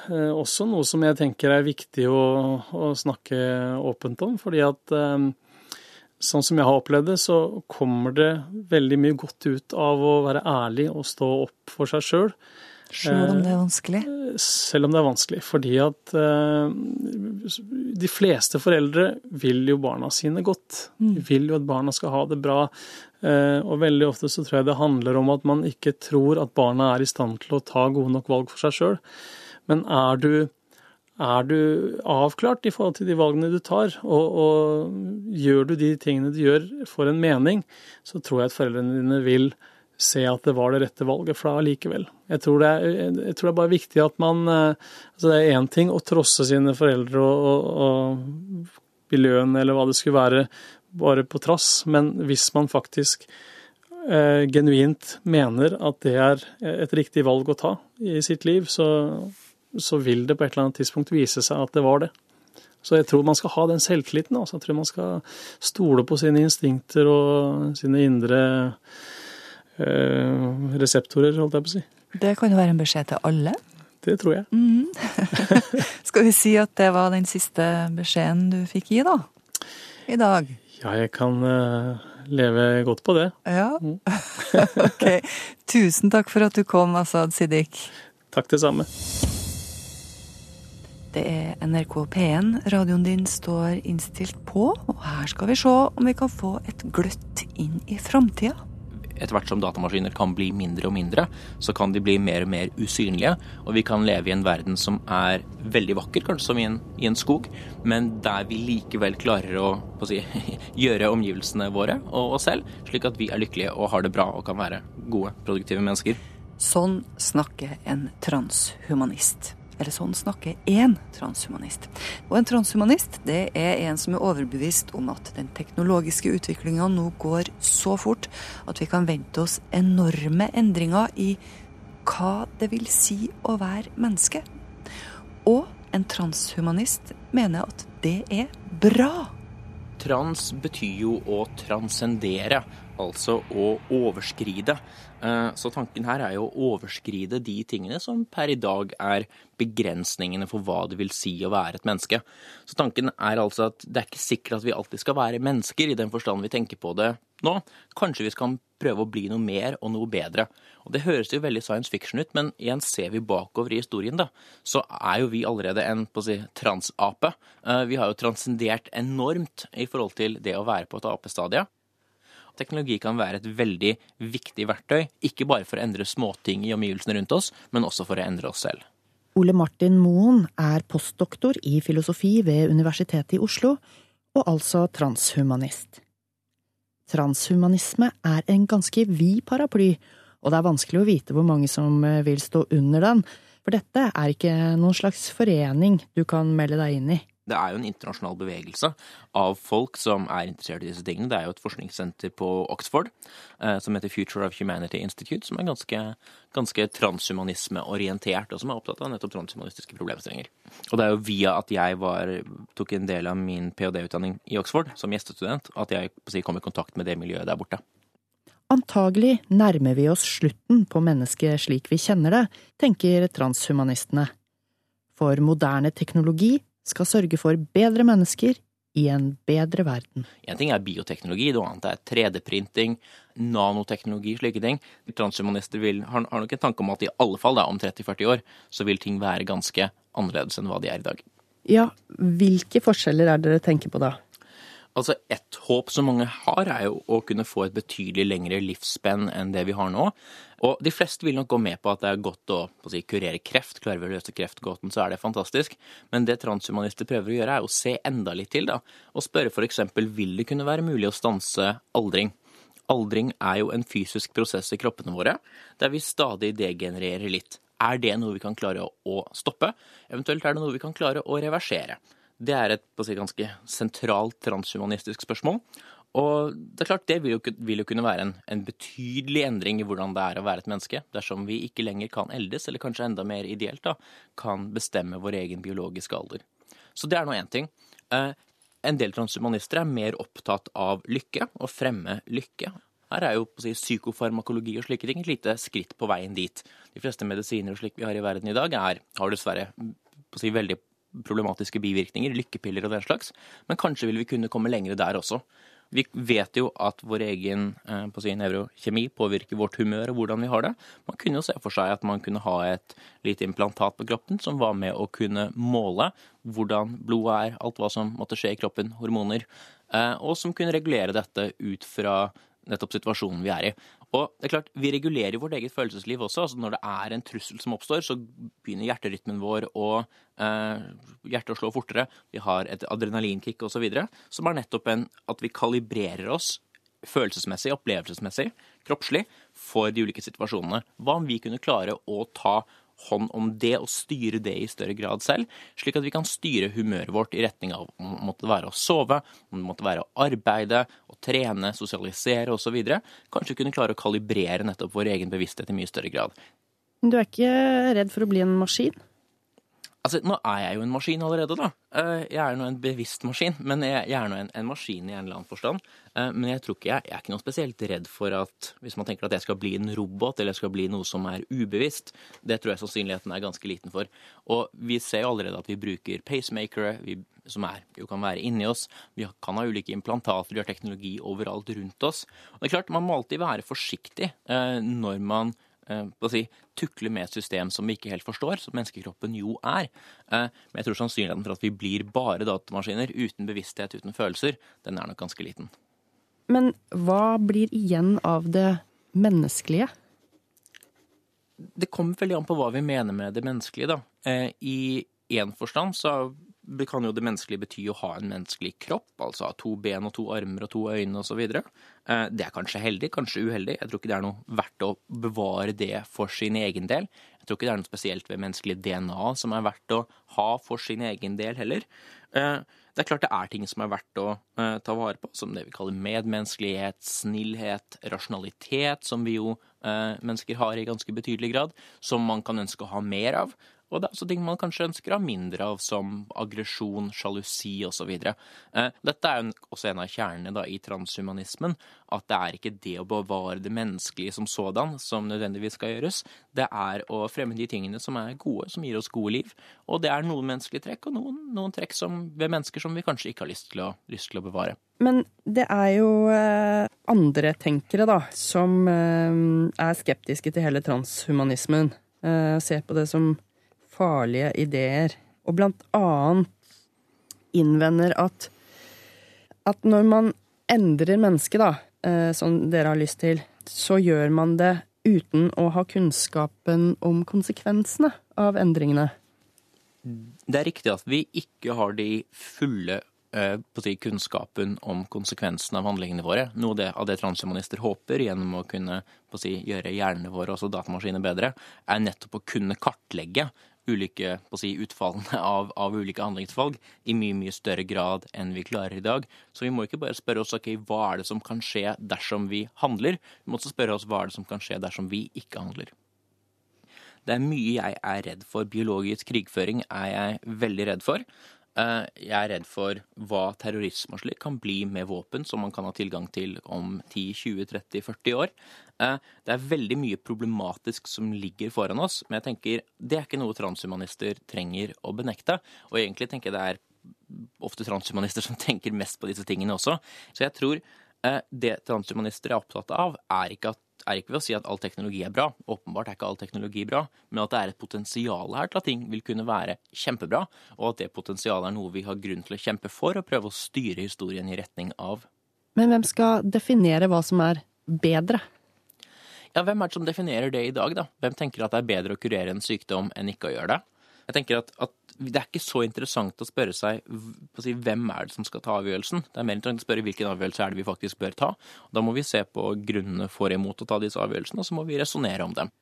Eh, også noe som jeg tenker er viktig å, å snakke åpent om. fordi at eh, sånn som jeg har opplevd det, så kommer det veldig mye godt ut av å være ærlig og stå opp for seg sjøl. Selv om det er vanskelig? Eh, selv om det er vanskelig. Fordi at de fleste foreldre vil jo barna sine godt. De mm. vil jo at barna skal ha det bra. Og veldig ofte så tror jeg det handler om at man ikke tror at barna er i stand til å ta gode nok valg for seg sjøl. Men er du, er du avklart i forhold til de valgene du tar, og, og, gjør du de tingene du gjør for en mening, så tror jeg at foreldrene dine vil se at det var det rette valget for deg allikevel. Jeg jeg tror det er bare viktig at man eh, altså Det er én ting å trosse sine foreldre og, og, og miljøen eller hva det skulle være, bare på trass, men hvis man faktisk eh, genuint mener at det er et riktig valg å ta i sitt liv, så så vil det på et eller annet tidspunkt vise seg at det var det. Så jeg tror man skal ha den selvtilliten. Altså. Jeg tror man skal stole på sine instinkter og sine indre reseptorer, holdt jeg på å si. Det kan jo være en beskjed til alle? Det tror jeg. Mm. skal vi si at det var den siste beskjeden du fikk gi, da? I dag? Ja, jeg kan uh, leve godt på det. Ja. Mm. ok. Tusen takk for at du kom, Asad Siddiq. Takk det samme. Det er NRK P1 radioen din står innstilt på, og her skal vi se om vi kan få et gløtt inn i framtida. Etter hvert som datamaskiner kan bli mindre og mindre, så kan de bli mer og mer usynlige. Og vi kan leve i en verden som er veldig vakker, kanskje som i en, i en skog, men der vi likevel klarer å, å si, gjøre omgivelsene våre og oss selv, slik at vi er lykkelige og har det bra og kan være gode, produktive mennesker. Sånn snakker en transhumanist. Eller sånn snakker én transhumanist. Og en transhumanist det er en som er overbevist om at den teknologiske utviklinga nå går så fort at vi kan vente oss enorme endringer i hva det vil si å være menneske. Og en transhumanist mener at det er bra. Trans betyr jo å transcendere. Altså å overskride. Eh, Så tanken her er jo å overskride de tingene som per i dag er begrensningene for hva det vil si å være et menneske. Så tanken er altså at det er ikke sikkert at vi alltid skal være mennesker i den forstand vi tenker på det nå. Kanskje vi skal prøve å bli noe mer og noe bedre. Og Det høres jo veldig science fiction ut, men igjen ser vi bakover i historien, da, så er jo vi allerede en på å si, transape. Eh, Vi har jo transcendert enormt i forhold til det å være på et apestadie. Teknologi kan være et veldig viktig verktøy, ikke bare for å endre småting i omgivelsene rundt oss, men også for å endre oss selv. Ole Martin Moen er postdoktor i filosofi ved Universitetet i Oslo, og altså transhumanist. Transhumanisme er en ganske vid paraply, og det er vanskelig å vite hvor mange som eh, vil stå under den, for dette er ikke noen slags forening du kan melde deg inn i. Det er jo en internasjonal bevegelse av folk som er interessert i disse tingene. Det er jo et forskningssenter på Oxford eh, som heter Future of Humanity Institute, som er ganske, ganske transhumanismeorientert, og som er opptatt av nettopp transhumanistiske problemstillinger. Og det er jo via at jeg var, tok en del av min ph.d.-utdanning i Oxford som gjestestudent, at jeg kom i kontakt med det miljøet der borte. Antagelig nærmer vi oss slutten på mennesket slik vi kjenner det, tenker transhumanistene. For moderne teknologi skal sørge for bedre mennesker i en bedre verden. En ting er bioteknologi, noe annet er 3D-printing, nanoteknologi, slike ting. Transhumanister vil, har, har nok en tanke om at i alle fall da, om 30-40 år så vil ting være ganske annerledes enn hva de er i dag. Ja, hvilke forskjeller er det dere tenker på da? Altså, Et håp som mange har, er jo å kunne få et betydelig lengre livsspenn enn det vi har nå. Og de fleste vil nok gå med på at det er godt å, å si, kurere kreft. Klarer vi å løse kreftgåten, så er det fantastisk. Men det transhumanister prøver å gjøre, er å se enda litt til, da. Og spørre f.eks. vil det kunne være mulig å stanse aldring. Aldring er jo en fysisk prosess i kroppene våre, der vi stadig degenererer litt. Er det noe vi kan klare å, stoppe? Eventuelt er det noe vi kan klare å reversere? Det er et på å si, ganske sentralt transhumanistisk spørsmål. Og det er klart, det vil jo, vil jo kunne være en, en, betydelig endring i hvordan det er å være et menneske, dersom vi ikke lenger kan eldes, eller kanskje enda mer ideelt, da, kan bestemme vår egen biologiske alder. Så det er nå én ting. Eh, en del transhumanister er mer opptatt av lykke, å fremme lykke. Her er jo på å si, psykofarmakologi og slike ting et lite skritt på veien dit. De fleste medisiner og slik vi har i verden i dag, er, har dessverre på å si, veldig problematiske bivirkninger, lykkepiller og den slags, men kanskje vil vi kunne komme lengre der også. Vi vet jo at vår egen eh, på si, nevrokjemi påvirker vårt humør og hvordan vi har det. Man kunne jo se for seg at man kunne ha et lite implantat på kroppen som var med å kunne måle hvordan blodet er, alt hva som måtte skje i kroppen, hormoner, eh, og som kunne regulere dette ut fra nettopp situasjonen vi er i. Og det er klart, Vi regulerer vårt eget følelsesliv også. altså Når det er en trussel som oppstår, så begynner hjerterytmen vår å eh, hjertet å slå fortere. Vi har et adrenalinkick osv. Som er nettopp en at vi kalibrerer oss følelsesmessig, opplevelsesmessig, kroppslig, for de ulike situasjonene. Hva om vi kunne klare å ta hånd om det og styre det i større grad selv, slik at vi kan styre humøret vårt i retning av om det måtte være å sove, om det måtte være å arbeide, å trene, sosialisere osv. Kanskje kunne klare å kalibrere nettopp vår egen bevissthet i mye større grad. Du er ikke redd for å bli en maskin? Altså, Nå er jeg jo en maskin allerede, da. Eh, jeg er nå en bevisst maskin, men jeg er nå en, en, maskin i en eller annen forstand. Eh, men jeg tror ikke jeg, jeg er ikke noe spesielt redd for at hvis man tenker at jeg skal bli en robot, eller jeg skal bli noe som er ubevisst, det tror jeg sannsynligheten er ganske liten for. Og vi ser jo allerede at vi bruker pacemakere, vi, som er, jo kan være inni oss. Vi kan ha ulike implantater, vi har teknologi overalt rundt oss. Og det er klart, Man må alltid være forsiktig eh, når man si, tukle med et system som vi ikke helt forstår, som menneskekroppen jo er. Men jeg tror sannsynligheten for at vi blir bare datamaskiner uten bevissthet, uten følelser, den er nok ganske liten. Men hva blir igjen av det menneskelige? Det kommer veldig an på hva vi mener med det menneskelige, da. I én forstand så kan jo det menneskelige bety å ha en menneskelig kropp, altså ha to ben og to armer og to øyne osv. Eh, det er kanskje heldig, kanskje uheldig. Jeg tror ikke det er noe verdt å bevare det for sin egen del. Jeg tror ikke det er noe spesielt ved menneskelig DNA som er verdt å ha for sin egen del heller. Eh, det er klart det er ting som er verdt å eh, ta vare på, som det vi kaller medmenneskelighet, snillhet, rasjonalitet, som vi jo mennesker har i ganske betydelig grad, som man kan ønske å ha mer av. Og det er også ting man kanskje ønsker å ha mindre av, som aggresjon, sjalusi osv. Eh, dette er jo også en av kjernene i transhumanismen. At det er ikke det å bevare det menneskelige som sådan som nødvendigvis skal gjøres. Det er å fremme de tingene som er gode, som gir oss gode liv. Og det er noen menneskelige trekk, og noen, noen trekk som, ved mennesker som vi kanskje ikke har lyst til å, lyst til å bevare. Men det er jo eh, andre tenkere, da, som eh, er skeptiske til hele transhumanismen. Ser på det som farlige ideer. Og blant annet innvender at, at når man endrer mennesket, da, eh, som dere har lyst til, så gjør man det uten å ha kunnskapen om konsekvensene av endringene. Det er riktig at vi ikke har de fulle eh, si, kunnskapen om konsekvensene av handlingene våre. Noe av det, transhumanister håper gjennom å kunne si, gjøre hjernene våre, altså datamaskiner, bedre, er nettopp å kunne kartlegge ulike på å si, utfallene av, av, ulike handlingsvalg i mye mye større grad enn vi klarer i dag. Så vi må ikke bare spørre oss ok, hva er det som kan skje dersom vi handler, vi må også spørre oss hva er det som kan skje dersom vi ikke handler. Det er mye jeg er redd for. Biologisk krigføring er jeg veldig redd for. Eh, jeg er redd for hva terrorisme slik kan bli med våpen som man kan ha tilgang til om 10-20-30-40 år. Eh, det er veldig mye problematisk som ligger foran oss, men jeg tenker det er ikke noe transhumanister trenger å benekte. Og egentlig tenker jeg det er ofte transhumanister som tenker mest på disse tingene også. Så jeg tror eh, det transhumanister er opptatt av, er ikke at er ikke ved å si at all teknologi er bra. Åpenbart er ikke all teknologi bra, men at det er et potensial her til at ting vil kunne være kjempebra, og at det potensialet er noe vi har grunn til å kjempe for og prøve å styre historien i retning av. Men hvem skal definere hva som er bedre? Ja, hvem er det som definerer det i dag, da? Hvem tenker at det er bedre å kurere en sykdom enn ikke å gjøre det? Jeg tenker at, at det er ikke så interessant å spørre seg å si, hvem er det som skal ta avgjørelsen. Det er mer interessant å spørre hvilken avgjørelse er det vi faktisk bør ta. Da må vi se på grunnene for og imot å ta disse avgjørelsene, og så må vi resonnere om dem.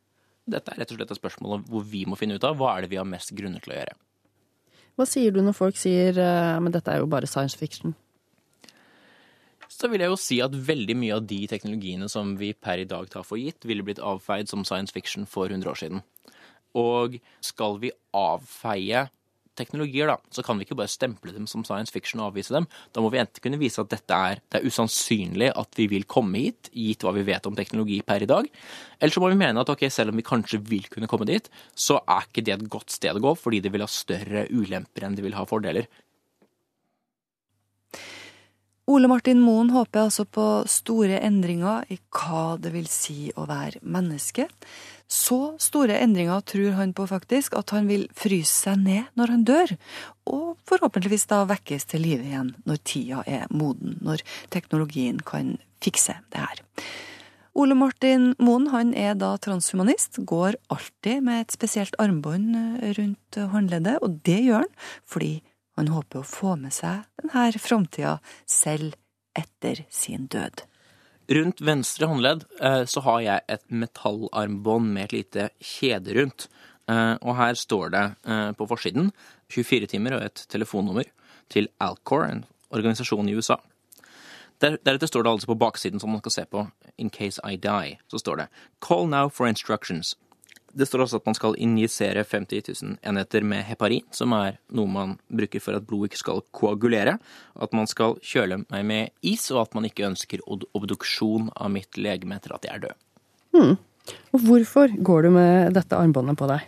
Dette er rett og slett et spørsmål hvor vi må finne ut av hva er det vi har mest grunner til å gjøre. Hva sier du når folk sier eh, men dette er jo bare science fiction? Så vil jeg jo si at veldig mye av de teknologiene som vi per i dag tar for gitt, ville blitt avfeid som science fiction for 100 år siden. Og skal vi avfeie teknologier, da, så kan vi ikke bare stemple dem som science fiction og avvise dem. Da må vi enten kunne vise at dette er, det er usannsynlig at vi vil komme hit, gitt hva vi vet om teknologi per i dag. Eller så må vi mene at ok, selv om vi kanskje vil kunne komme dit, så er ikke det et godt sted å gå, fordi det vil ha større ulemper enn det vil ha fordeler. Ole Martin Moen håper altså på store endringer i hva det vil si å være menneske. Så store endringer tror han på faktisk at han vil fryse seg ned når han dør, og forhåpentligvis da vekkes til live igjen når tida er moden, når teknologien kan fikse det her. Ole Martin Moen han er da transhumanist, går alltid med et spesielt armbånd rundt håndleddet, og det gjør han fordi han håper å få med seg denne framtida selv etter sin død. Rundt venstre håndledd eh, så har jeg et metallarmbånd med et lite kjede rundt. Eh, og her står det eh, på forsiden 24 timer og et telefonnummer til Alcor, en organisasjon i USA. Deretter står det altså på baksiden, som man skal se på, In case I die, så står det Call now for instructions. Det står også at man skal injisere 50 000 enheter med heparin, som er noe man bruker for at blodet ikke skal koagulere. At man skal kjøle meg med is, og at man ikke ønsker obduksjon av mitt legeme etter at jeg er død. Hmm. Og hvorfor går du med dette armbåndet på deg?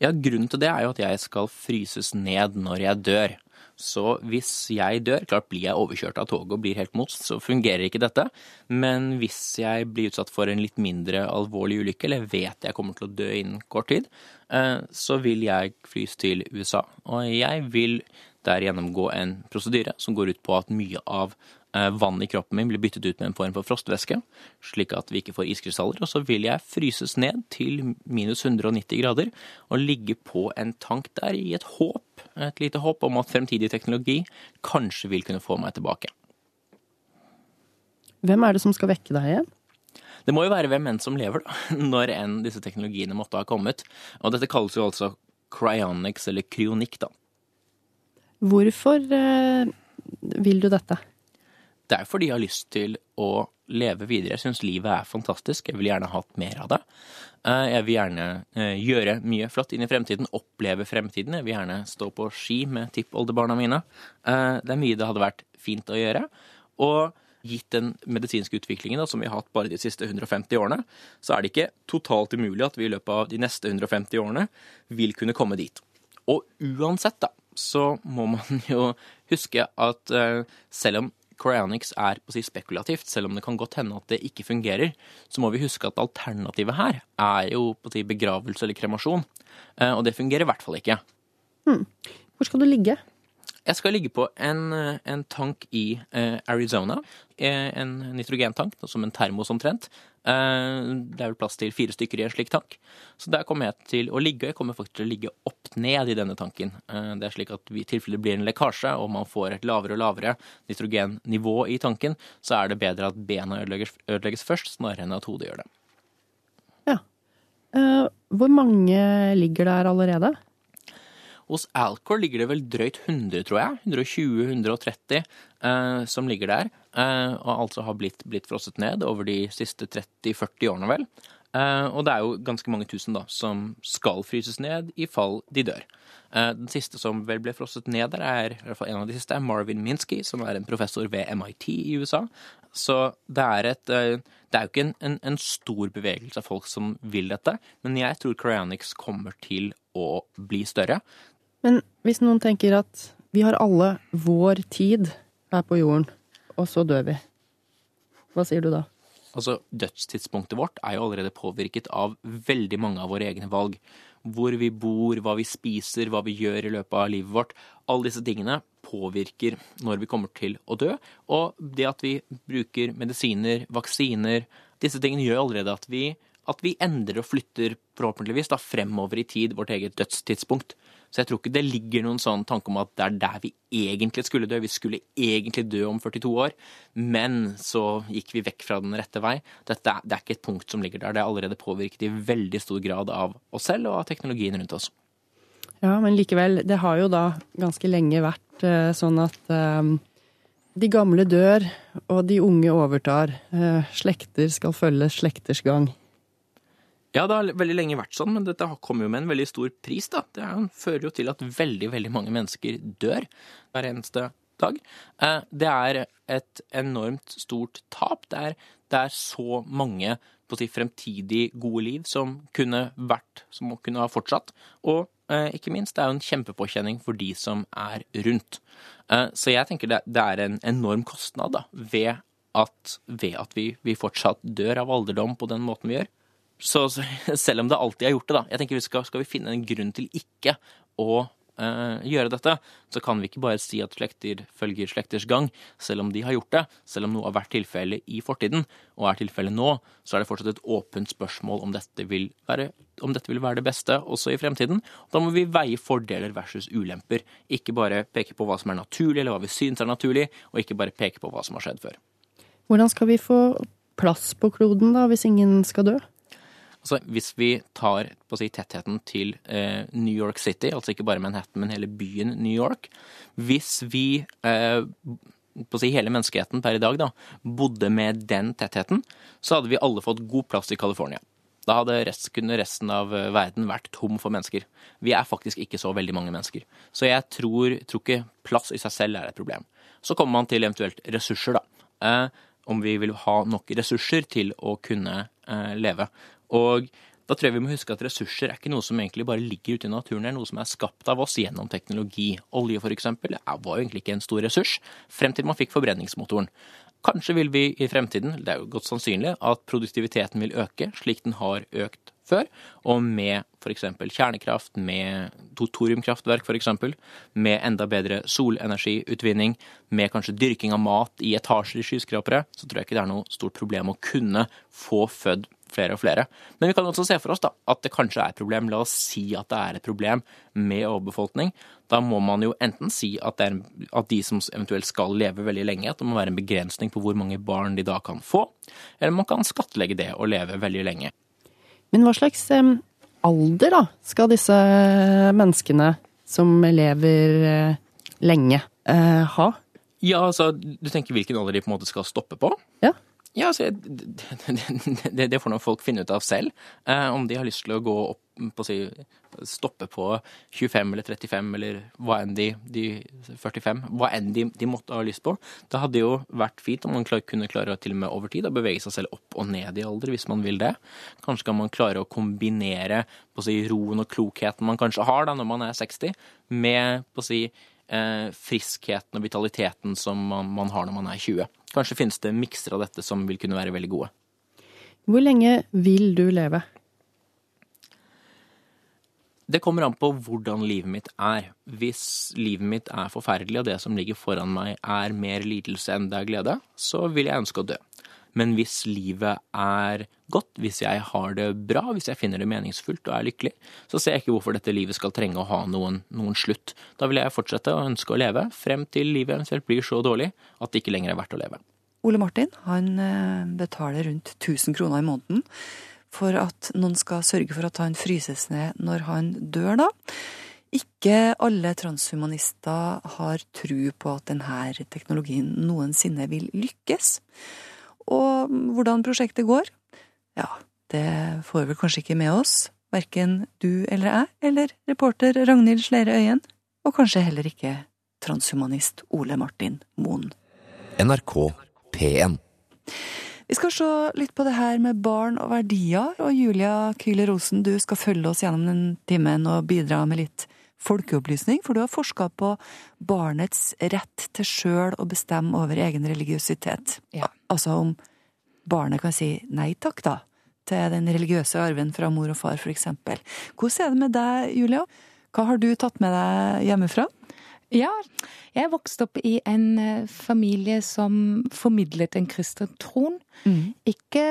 Ja, Grunnen til det er jo at jeg skal fryses ned når jeg dør. Så hvis jeg dør, klart blir jeg overkjørt av toget og blir helt most, så fungerer ikke dette. Men hvis jeg blir utsatt for en litt mindre alvorlig ulykke, eller vet jeg kommer til å dø innen kort tid, eh, så vil jeg flys til USA. Og jeg vil der gjennomgå en prosedyre som går ut på at mye av vann i kroppen min blir byttet ut med en form for frostvæske, slik at vi ikke får iskrystaller. Og så vil jeg fryses ned til minus 190 grader og ligge på en tank der i et håp, et lite håp om at fremtidig teknologi kanskje vil kunne få meg tilbake. Hvem er det som skal vekke deg igjen? Det må jo være hvem enn som lever, da, når enn disse teknologiene måtte ha kommet. Og dette kalles jo altså cryonics, eller kryonikk, da. Hvorfor eh, vil du dette? Det er fordi jeg har lyst til å leve videre. Jeg syns livet er fantastisk. Jeg vil gjerne ha hatt mer av det. Eh, Jeg vil gjerne eh, gjøre mye flott inn i fremtiden, oppleve fremtiden. Jeg vil gjerne stå på ski med tippoldebarna mine. Eh, Det er mye det hadde vært fint å gjøre. Og gitt den medisinske utviklingen da, som vi har hatt bare de siste 150 årene, så er det ikke totalt umulig at vi i løpet av de neste 150 årene vil kunne komme dit. Og uansett, da, så må man jo huske at selv om cryonics er på å si spekulativt, selv om det kan godt hende at det ikke fungerer, så må vi huske at alternativet her er jo på å si begravelse eller kremasjon. Eh, og det fungerer i hvert fall ikke. Hvor skal du ligge? Jeg skal ligge på en, eh, en tank i eh, Arizona. En nitrogentank, som en termos omtrent. Eh, det er vel plass til fire stykker i en slik tank. Så der kommer jeg til å ligge. Jeg kommer faktisk til å ligge opp ned i denne tanken. Eh, det er slik at i tilfelle det blir en lekkasje, og man får et lavere og lavere nitrogennivå i tanken, så er det bedre at bena ødelegges, ødelegges først, snarere enn at hodet gjør det. Ja. hvor mange ligger der allerede? Hos Alcor ligger det vel drøyt 100, tror jeg. 120-130 eh, som ligger der. Eh, og altså har blitt, blitt frosset ned over de siste 30-40 årene, vel. Eh, og det er jo ganske mange tusen da, som skal fryses ned i fall de dør. Eh, den siste som vel ble frosset ned der, er i hvert fall en av de siste, er Marvin Minsky, som er en professor ved MIT i USA. Så det er et eh, Det er jo ikke en, en, en stor bevegelse av folk som vil dette, men jeg tror cryonics kommer til å bli større. Men hvis noen tenker at vi har alle vår tid her på jorden, og så dør vi, hva sier du da? Altså, Dødstidspunktet vårt er jo allerede påvirket av veldig mange av våre egne valg. Hvor vi bor, hva vi spiser, hva vi gjør i løpet av livet vårt. Alle disse tingene påvirker når vi kommer til å dø. Og det at vi bruker medisiner, vaksiner Disse tingene gjør allerede at vi, at vi endrer og flytter forhåpentligvis da fremover i tid vårt eget dødstidspunkt. Så jeg tror ikke det ligger noen sånn tanke om at det er der vi egentlig skulle dø. Vi skulle egentlig dø om 42 år, men så gikk vi vekk fra den rette vei. Dette, det er ikke et punkt som ligger der. Det er allerede påvirket i veldig stor grad av oss selv og av teknologien rundt oss. Ja, men likevel, det har jo da ganske lenge vært eh, sånn at eh, de gamle dør, og de unge overtar. Uh, slekter skal følge slekters gang. Ja, det har veldig lenge vært sånn, men dette kommer jo med en veldig stor pris, da. Det er, fører jo til at veldig, veldig mange mennesker dør hver eneste dag. Eh, Det er et enormt stort tap. Det er, det er så mange si, fremtidig gode liv som kunne vært, som kunne ha fortsatt. Og eh, ikke minst, det er jo en kjempepåkjenning for de som er rundt. Eh, Så jeg tenker det, det er en enorm kostnad da, ved at, ved at vi, vi fortsatt dør av alderdom på den måten vi gjør. Så selv om det alltid har gjort det, da jeg tenker vi skal, skal vi finne en grunn til ikke å eh, gjøre dette, så kan vi ikke bare si at slekter følger slekters gang, selv om de har gjort det. Selv om noe har vært tilfelle i fortiden, og er tilfelle nå, så er det fortsatt et åpent spørsmål om dette vil være, dette vil være det beste også i fremtiden. Da må vi veie fordeler versus ulemper. Ikke bare peke på hva som er naturlig, eller hva vi syns er naturlig, og ikke bare peke på hva som har skjedd før. Hvordan skal vi få plass på kloden da, hvis ingen skal dø? Altså, hvis vi tar på å si, tettheten til eh, New York City, altså ikke bare Manhattan, men hele byen New York Hvis vi, eh, på å si hele menneskeheten per i dag, da, bodde med den tettheten, så hadde vi alle fått god plass i California. Da rest, kunne resten av eh, verden vært tom for mennesker. Vi er faktisk ikke så veldig mange mennesker. Så jeg tror, tror ikke plass i seg selv er et problem. Så kommer man til eventuelt ressurser, da. Eh, om vi vil ha nok ressurser til å kunne eh, leve. Og da tror jeg vi må huske at ressurser er ikke noe som egentlig bare ligger ute i naturen, det er noe som er skapt av oss gjennom teknologi. Olje er- var jo egentlig ikke en stor ressurs, frem til man fikk forbrenningsmotoren. Kanskje vil vi i fremtiden, det er jo godt sannsynlig, at produktiviteten vil øke slik den har økt før, og med f.eks. kjernekraft, med thoriumkraftverk f.eks., med enda bedre solenergiutvinning, med kanskje dyrking av mat i etasjer i skyskrapere, så tror jeg ikke det er noe stort problem å kunne få født flere og flere. Men vi kan også se for oss da, at det kanskje er et problem. La oss si at det er et problem med overbefolkning. Da må man jo enten si at, det er, at de som eventuelt skal leve veldig lenge, at det må være en begrensning på hvor mange barn de da kan få, eller man kan skattlegge det og leve veldig lenge. Men hva slags alder da skal disse menneskene som lever eh, lenge, eh, ha? Ja, altså, du tenker hvilken alder de på en måte skal stoppe på? Ja. Ja, altså, det, det, det får nå folk finne ut av selv. Eh, om de har lyst til å gå opp på si stoppe på 25 eller 35 eller hva enn de, de 45, hva enn de, de, måtte ha lyst på. Det hadde jo vært fint om man klar, kunne klare til og med over tid å bevege seg selv opp og ned i alder, hvis man vil det. Kanskje kan man klare å kombinere på si, roen og klokheten man kanskje har da når man er 60, med på si eh, friskheten og vitaliteten som man, man har når man er 20. Kanskje finnes det mikser av dette som vil kunne være veldig gode. Hvor lenge vil du leve? Det kommer an på hvordan livet mitt er. Hvis livet mitt er forferdelig, og det som ligger foran meg er mer lidelse enn det er glede, så vil jeg ønske å dø. Men hvis livet er godt, hvis jeg har det bra, hvis jeg finner det meningsfullt og er lykkelig, så ser jeg ikke hvorfor dette livet skal trenge å ha noen, noen slutt. Da vil jeg fortsette å ønske å leve, frem til livet eventuelt blir så dårlig at det ikke lenger er verdt å leve. Ole Martin han eh, betaler rundt 1000 kroner i måneden for at noen skal sørge for at han fryses ned når han dør, da. Ikke alle transhumanister har tru på at denne teknologien noensinne vil lykkes. Og hvordan prosjektet går, ja, det får vi kanskje ikke med oss. Verken du eller jeg, eller reporter Ragnhild Slere Øyen, og kanskje heller ikke transhumanist Ole Martin Moen. NRK P1 vi skal se litt på det her med barn og verdier, og Julia Kyhler Rosen, du skal følge oss gjennom den timen og bidra med litt folkeopplysning, for du har forska på barnets rett til sjøl å bestemme over egen religiøsitet. Ja. Altså om barnet kan si nei takk, da, til den religiøse arven fra mor og far, for eksempel. Hvordan er det med deg, Julia? Hva har du tatt med deg hjemmefra? Ja, jeg vokste opp i en eh, familie som formidlet en kristen tron. Mm. Ikke,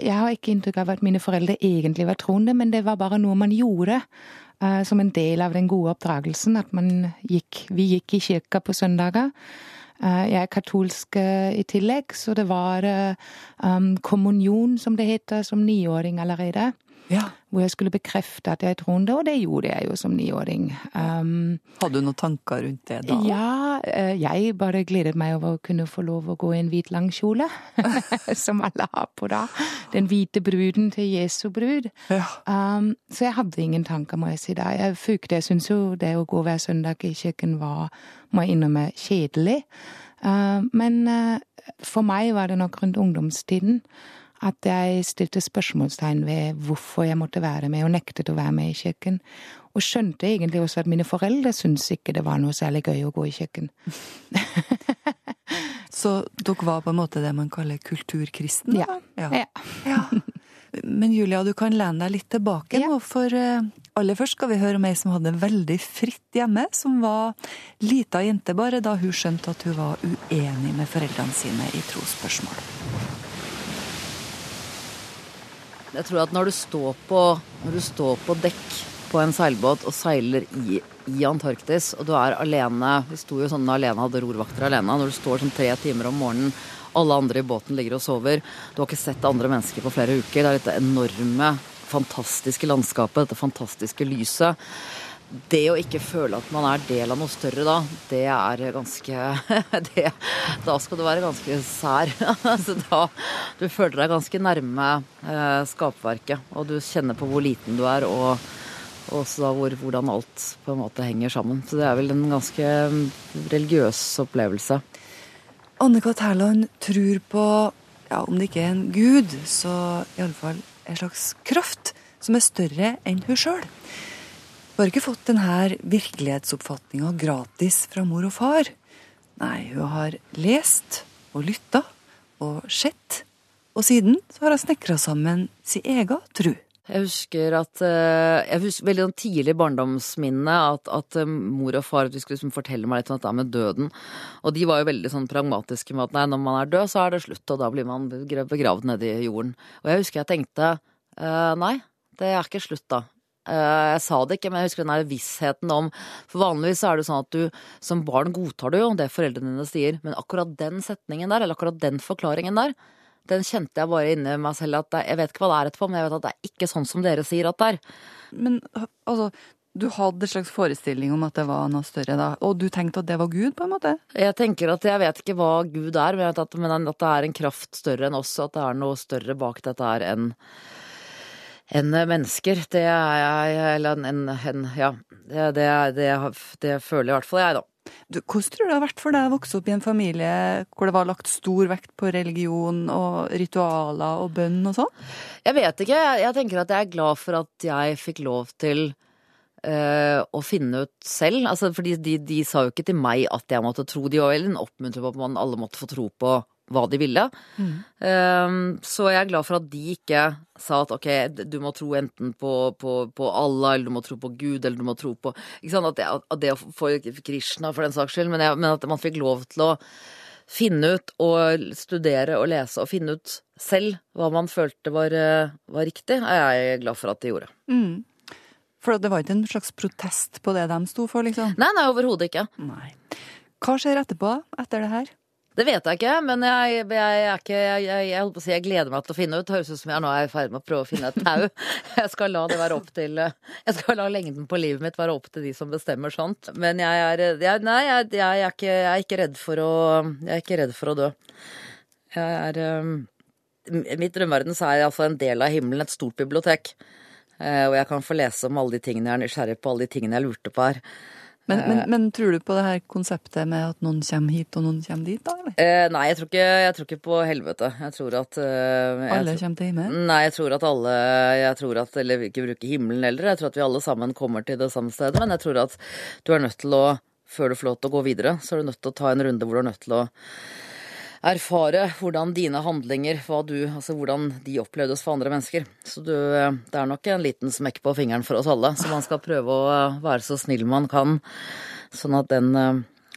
jeg har ikke inntrykk av at mine foreldre egentlig var troende, men det var bare noe man gjorde uh, som en del av den gode oppdragelsen. At man gikk, vi gikk i kirka på søndager. Uh, jeg er katolsk uh, i tillegg, så det var um, kommunion, som det heter, som niåring allerede. Ja. Hvor jeg skulle bekrefte at jeg troende, og det gjorde jeg jo som niåring. Um, Hadde du noen tanker rundt det da? Ja, eh, jeg bare gledet meg over å kunne få lov å gå i en hvit lang kjole. som alle har på da. Den hvite bruden til Jesu brud. Ja. Um, så jeg hadde ingen tanker, må jeg si da. Jeg fukte, jeg syns jo det å gå hver søndag i kirken var, må jeg innrømme, kjedelig. Uh, men uh, for meg var det nok rundt ungdomstiden at jeg stilte spørsmålstegn ved hvorfor jeg måtte være med, og nektet å være med i kirken. Og skjønte egentlig også at mine foreldre syntes ikke det var noe særlig gøy å gå i kirken. Så dere var på en måte det man kaller kulturkristen? Ja. ja. ja. Men Julia, du kan lene deg litt tilbake nå, for eh, aller først skal vi høre om ei som hadde veldig fritt hjemme, som var lita jente bare da hun skjønte at hun var uenig med foreldrene sine i trosspørsmål. Jeg tror at når du står på, du står på dekk på en seilbåt og seiler i, i, Antarktis, og du er alene Vi sto jo sånn alene, hadde rorvakter alene. Når du står sånn tre timer om morgenen, alle andre i båten ligger og sover, du har ikke sett andre mennesker på flere uker, det er dette enorme, fantastiske landskapet, dette fantastiske lyset det å ikke føle at man er del av noe større da, det er ganske det, Da skal du være ganske sær. altså da, du føler deg ganske nærme eh, skapverket, og du kjenner på hvor liten du er, og også hvor, hvordan alt på en måte henger sammen. Så det er vel en ganske religiøs opplevelse. Anne-Kat. Herland tror på, ja, om det ikke er en gud, så iallfall en slags kraft som er større enn hun sjøl. Hun har ikke fått denne virkelighetsoppfatninga gratis fra mor og far. Nei, hun har lest og lytta og sett, og siden så har hun snekra sammen sin egen tru. Jeg husker at eh, Jeg husker veldig sånn tidlig barndomsminne at, at, eh, mor og far skulle liksom fortelle meg litt om dette med døden. Og de var jo veldig sånn pragmatiske med at nei, når man er død, så er det slutt, og da blir man begravd nedi jorden. Og jeg husker jeg tenkte eh, nei, det er ikke slutt da. Eh, jeg sa det ikke, men jeg husker den der vissheten om For vanligvis er det sånn at du som barn godtar du jo det foreldrene dine sier, men akkurat den setningen der, eller akkurat den forklaringen der, den kjente jeg bare inni meg selv at jeg vet ikke hva det er etterpå, men jeg vet at det er ikke sånn som dere sier at det er. Men altså, Du hadde en slags forestilling om at det var noe større da, og du tenkte at det var Gud, på en måte? Jeg tenker at jeg vet ikke hva Gud er, men at, men at det er en kraft større enn oss, at det er noe større bak dette her enn enn mennesker. Det er jeg Eller en, en Ja. Det, det, det, det føler i hvert fall jeg, da. Du, hvordan tror du det har vært for deg å vokse opp i en familie hvor det var lagt stor vekt på religion og ritualer og bønn og sånn? Jeg vet ikke. Jeg, jeg, tenker at jeg er glad for at jeg fikk lov til uh, å finne ut selv. Altså, fordi de, de, sa jo ikke til meg at jeg måtte tro. De var veldig oppmuntret på at man alle måtte få tro på hva de ville. Mm. Um, så jeg er glad for at de ikke sa at ok, du må tro enten på, på, på Allah, eller du må tro på Gud, eller du må tro på Ikke sant, at det, at det for Krishna, for den saks skyld, men, jeg, men, at man fikk lov til å finne ut og studere og lese og finne ut selv hva man følte var, var riktig, er jeg glad for at de gjorde. Mm. For det var ikke en slags protest på det de sto for, liksom? Nei, nei, overhodet ikke. Nei. Hva skjer etterpå, etter det her? Det vet jeg ikke, men jeg, jeg, jeg, ikke, jeg, si, jeg, gleder meg til å finne ut. Det høres ut som jeg nå er i ferd med å prøve å finne et tau. Jeg skal la det være opp til Jeg skal la lengden på livet mitt være opp til de som bestemmer sånt. Men jeg er Nei, jeg, er ikke, jeg er ikke redd for å Jeg er ikke redd for å dø. Jeg er um, Mitt drømmeverden så er altså en del av himmelen et stort bibliotek. Uh, og jeg kan få lese om alle de tingene jeg er nysgjerrig på, alle de tingene jeg lurte på her. Men, men, eh. men, tror du på det her konseptet med at noen kommer hit og noen kommer dit, da? eller? Eh, nei, jeg tror, ikke, jeg tror, ikke, på helvete. Jeg tror at eh, jeg Alle kommer til himmelen? Nei, jeg tror at alle jeg tror at, Eller ikke bruke himmelen heller. Jeg tror at vi alle sammen kommer til det samme stedet. Men jeg tror at du er nødt til å, før du får lov til å gå videre, så er du nødt til å ta en runde hvor du er nødt til å erfare hvordan dine handlinger, du, altså hvordan de opplevdes for andre mennesker. Så du, det er nok en liten smekk på fingeren for oss alle, så man skal prøve å være så snill man kan. Sånn at den,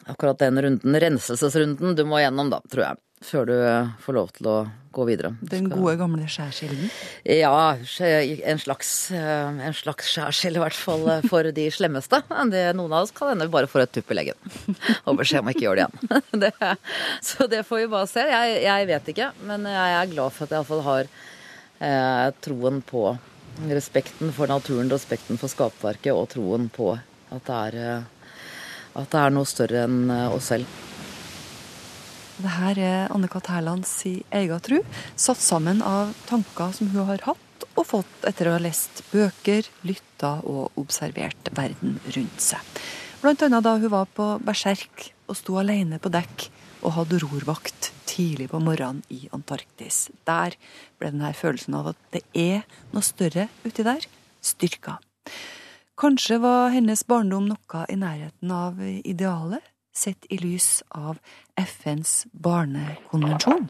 akkurat den runden, renselsesrunden du må gjennom, da, tror jeg før du eh, får lov til å gå videre. Den gode, gamle skjærsilden? Ja, en slags, eh, en slags skjærsild i hvert fall eh, for de slemmeste. Det, noen av oss kan hende vi bare får et tupp i leggen og beskjed om å ikke gjøre det igjen. Det, så det får vi bare se. Jeg, jeg, vet ikke, men jeg er glad for at jeg iallfall har eh, troen på respekten for naturen, respekten for skapverket og troen på at det er, at det er noe større enn oss selv. Det her er Anne-Kat. Hærlands egen tru, satt sammen av tanker som hun har hatt og fått etter å ha lest bøker, lytta og observert verden rundt seg. Blant annet da hun var på berserk og sto alene på dekk og hadde rorvakt tidlig på morgenen i Antarktis. Der ble denne følelsen av at det er noe større uti der, styrka. Kanskje var hennes barndom noe i nærheten av idealet? Sett i lys av FNs barnekonvensjon?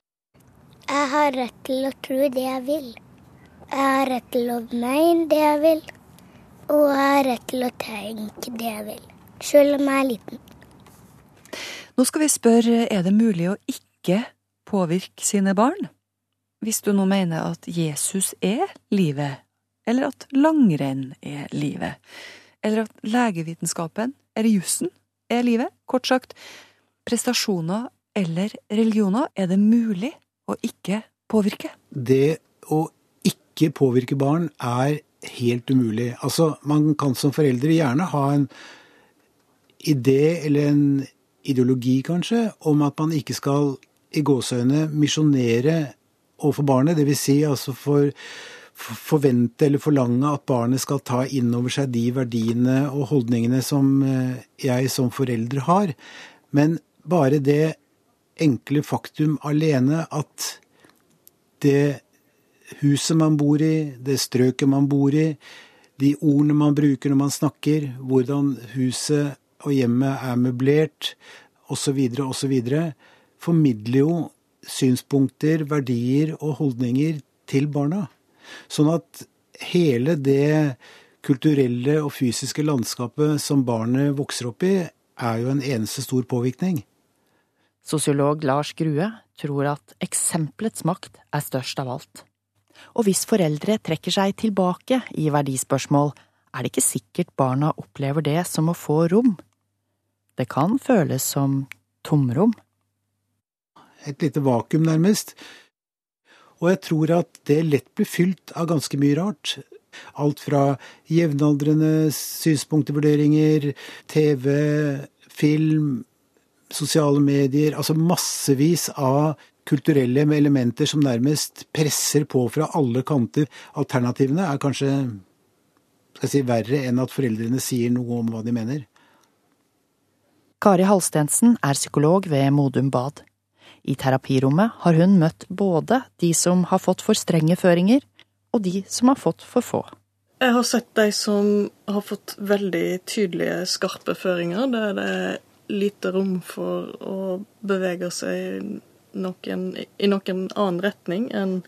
Jeg har rett til å tro det jeg vil. Jeg har rett til å mene det jeg vil. Og jeg har rett til å tenke det jeg vil. Selv om jeg er liten. Nå skal vi spørre er det mulig å ikke påvirke sine barn? Hvis du nå mener at Jesus er livet, eller at langrenn er livet, eller at legevitenskapen er jussen, er livet? Kort sagt, prestasjoner eller religioner, er det mulig å ikke påvirke? Det å ikke påvirke barn er helt umulig. Altså, man kan som foreldre gjerne ha en idé eller en ideologi, kanskje, om at man ikke skal i gåseøyne misjonere overfor barnet. Dvs. Si, altså for forvente eller forlange at barnet skal ta inn over seg de verdiene og holdningene som eh, jeg som forelder har. Men bare det enkle faktum alene at det huset man bor i, det strøket man bor i, de ordene man bruker når man snakker, hvordan huset og hjemmet er møblert, osv., osv., formidler jo synspunkter, verdier og holdninger til barna. Sånn at hele det kulturelle og fysiske landskapet som barnet vokser opp i, er jo en eneste stor påvirkning. Sosiolog Lars Grue tror at eksempelets makt er størst av alt. Og hvis foreldre trekker seg tilbake i verdispørsmål, er det ikke sikkert barna opplever det som å få rom. Det kan føles som tomrom. Et lite vakuum, nærmest. Og jeg tror at det lett blir fylt av ganske mye rart. Alt fra jevnaldrende synspunktvurderinger, TV, film, sosiale medier, altså massevis av kulturelle elementer som nærmest presser på fra alle kanter. Alternativene er kanskje skal jeg si, verre enn at foreldrene sier noe om hva de mener. Kari Halstensen er psykolog ved Modum Bad. I terapirommet har hun møtt både de som har fått for strenge føringer, og de som har fått for få. Jeg har sett de som har fått veldig tydelige, skarpe føringer, der det er lite rom for å bevege seg noen, i noen annen retning enn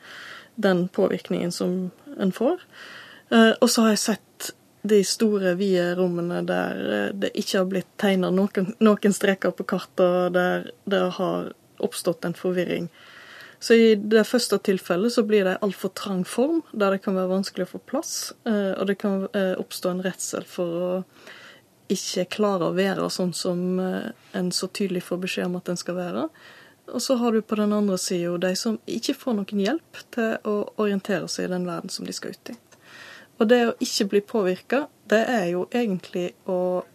den påvirkningen som en får. Eh, og så har jeg sett de store, vide rommene der eh, det ikke har blitt tegna noen, noen, streker på kartet, der det har oppstått en forvirring. Så i det første tilfellet så blir det altfor trang form, der det kan være vanskelig å få plass. Eh, og det kan oppstå en redsel for å ikke klare å være sånn som en så tydelig får beskjed om at en skal være. Og så har du på den andre sida de som ikke får noen hjelp til å orientere seg i den verden som de skal ut i. Og det å ikke bli påvirka, det er jo egentlig å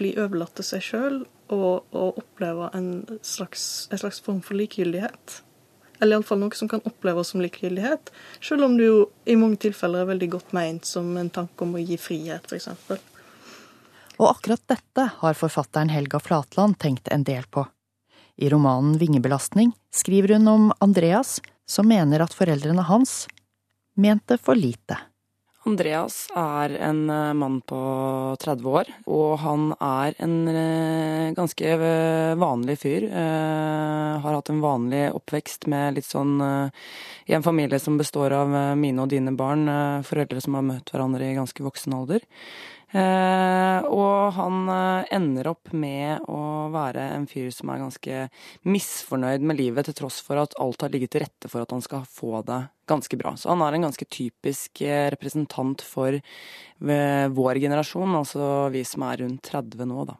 bli overlatt til seg sjøl og, og, oppleve en slags, en slags, form for likegyldighet. Eller iallfall noe som kan oppleves som likegyldighet, selv om det jo i mange tilfeller er veldig godt meint som en tanke om å gi frihet, f.eks. Og akkurat dette har forfatteren Helga Flatland tenkt en del på. I romanen Vingebelastning skriver hun om Andreas, som mener at foreldrene hans mente for lite. Andreas er en eh, mann på 30 år, og han er en eh, ganske eh, vanlig fyr. Har hatt en vanlig oppvekst med litt sånn I en familie som består av mine og dine barn, foreldre som har møtt hverandre i ganske voksen alder. Eh, og han eh, ender opp med å være en fyr som er ganske misfornøyd med livet, til tross for at alt har ligget til rette for at han skal få det ganske bra. Så han er en ganske typisk eh, representant for vår generasjon, altså vi som er rundt 30 nå, da.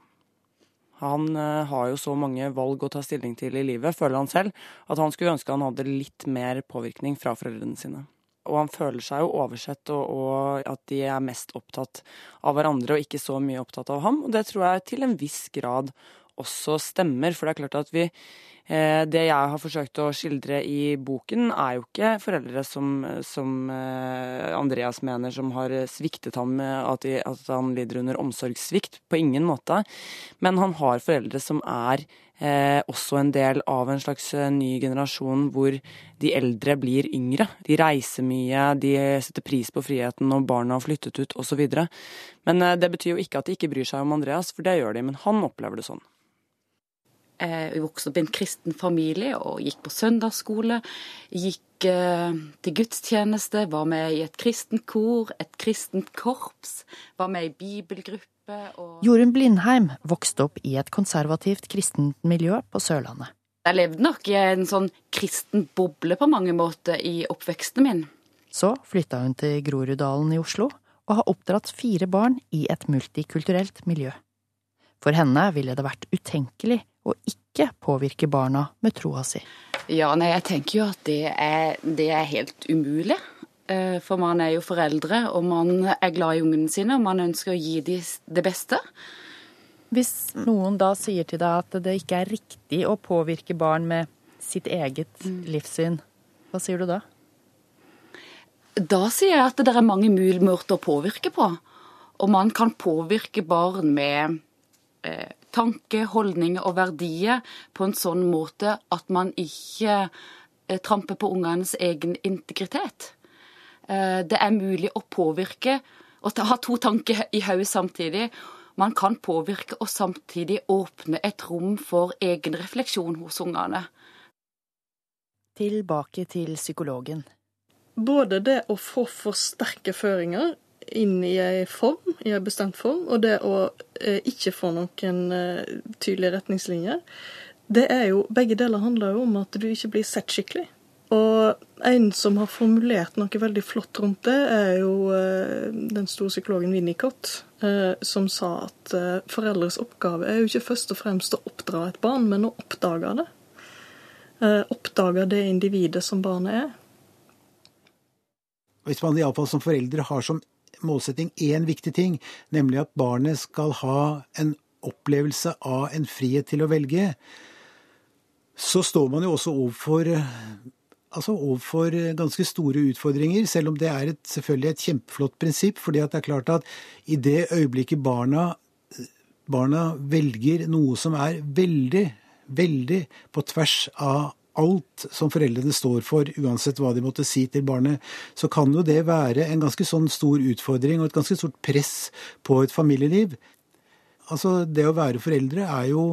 Han har jo så mange valg å ta stilling til i livet, føler han selv, at han skulle ønske han hadde litt mer påvirkning fra foreldrene sine. Og han føler seg jo oversett, og, og, at de er mest opptatt av hverandre og ikke så mye opptatt av ham. Og det tror jeg til en viss grad også stemmer. For det er klart at vi Det jeg har forsøkt å skildre i boken, er jo ikke foreldre som, som eh, Andreas mener som har sviktet ham, at, de, at han lider under omsorgssvikt. På ingen måte. Men han har foreldre som er eh, også en del av en slags eh, ny generasjon hvor de eldre blir yngre. De reiser mye, de setter pris på friheten når barna har flyttet ut osv. Men eh, det betyr jo ikke at de ikke bryr seg om Andreas, for det gjør de. Men han opplever det sånn. Jeg vokste opp i en kristen familie og gikk på søndagsskole. Gikk eh, til gudstjeneste, var med i et kristent kor, et kristent korps. Var med i bibelgruppe og Jorunn Blindheim vokste opp i et konservativt kristent miljø på Sørlandet. Jeg levde nok i en sånn kristen boble på mange måter i oppveksten min. Så flytta hun til Groruddalen i Oslo og har oppdratt fire barn i et multikulturelt miljø. For henne ville det vært utenkelig å ikke påvirke barna med troa si. Ja, nei, jeg tenker jo at det er, det er helt umulig. Eh, for man er jo foreldre, og man er glad i ungene sine, og man ønsker å gi dem det beste. Hvis noen da sier til deg at det ikke er riktig å påvirke barn med sitt eget mm. livssyn, hva sier du da? Da sier jeg at det er mange mulige måter å påvirke på. Og man kan påvirke barn med eh, tanke, holdninger og verdier på en sånn måte at man ikke eh, tramper på ungenes egen integritet. Eh, det er mulig å påvirke og ha to tanker i hodet samtidig. Man kan påvirke og samtidig åpne et rom for egen refleksjon hos ungene. Tilbake til psykologen. Både det å få for sterke føringer inn i ei form, i ei bestemt form, og det å eh, ikke få noen eh, tydelige retningslinjer, det er jo Begge deler handler jo om at du ikke blir sett skikkelig. Og en som har formulert noe veldig flott rundt det, er jo eh, den store psykologen Winnicott, som sa at foreldres oppgave er jo ikke først og fremst å oppdra et barn, men å oppdage det. Oppdage det individet som barnet er. hvis man iallfall som foreldre har som målsetting én viktig ting, nemlig at barnet skal ha en opplevelse av en frihet til å velge, så står man jo også overfor altså overfor ganske store utfordringer, selv om det er et, selvfølgelig et kjempeflott prinsipp. fordi det er klart at i det øyeblikket barna, barna velger noe som er veldig, veldig på tvers av alt som foreldrene står for, uansett hva de måtte si til barnet, så kan jo det være en ganske sånn stor utfordring og et ganske stort press på et familieliv. Altså, det å være foreldre er jo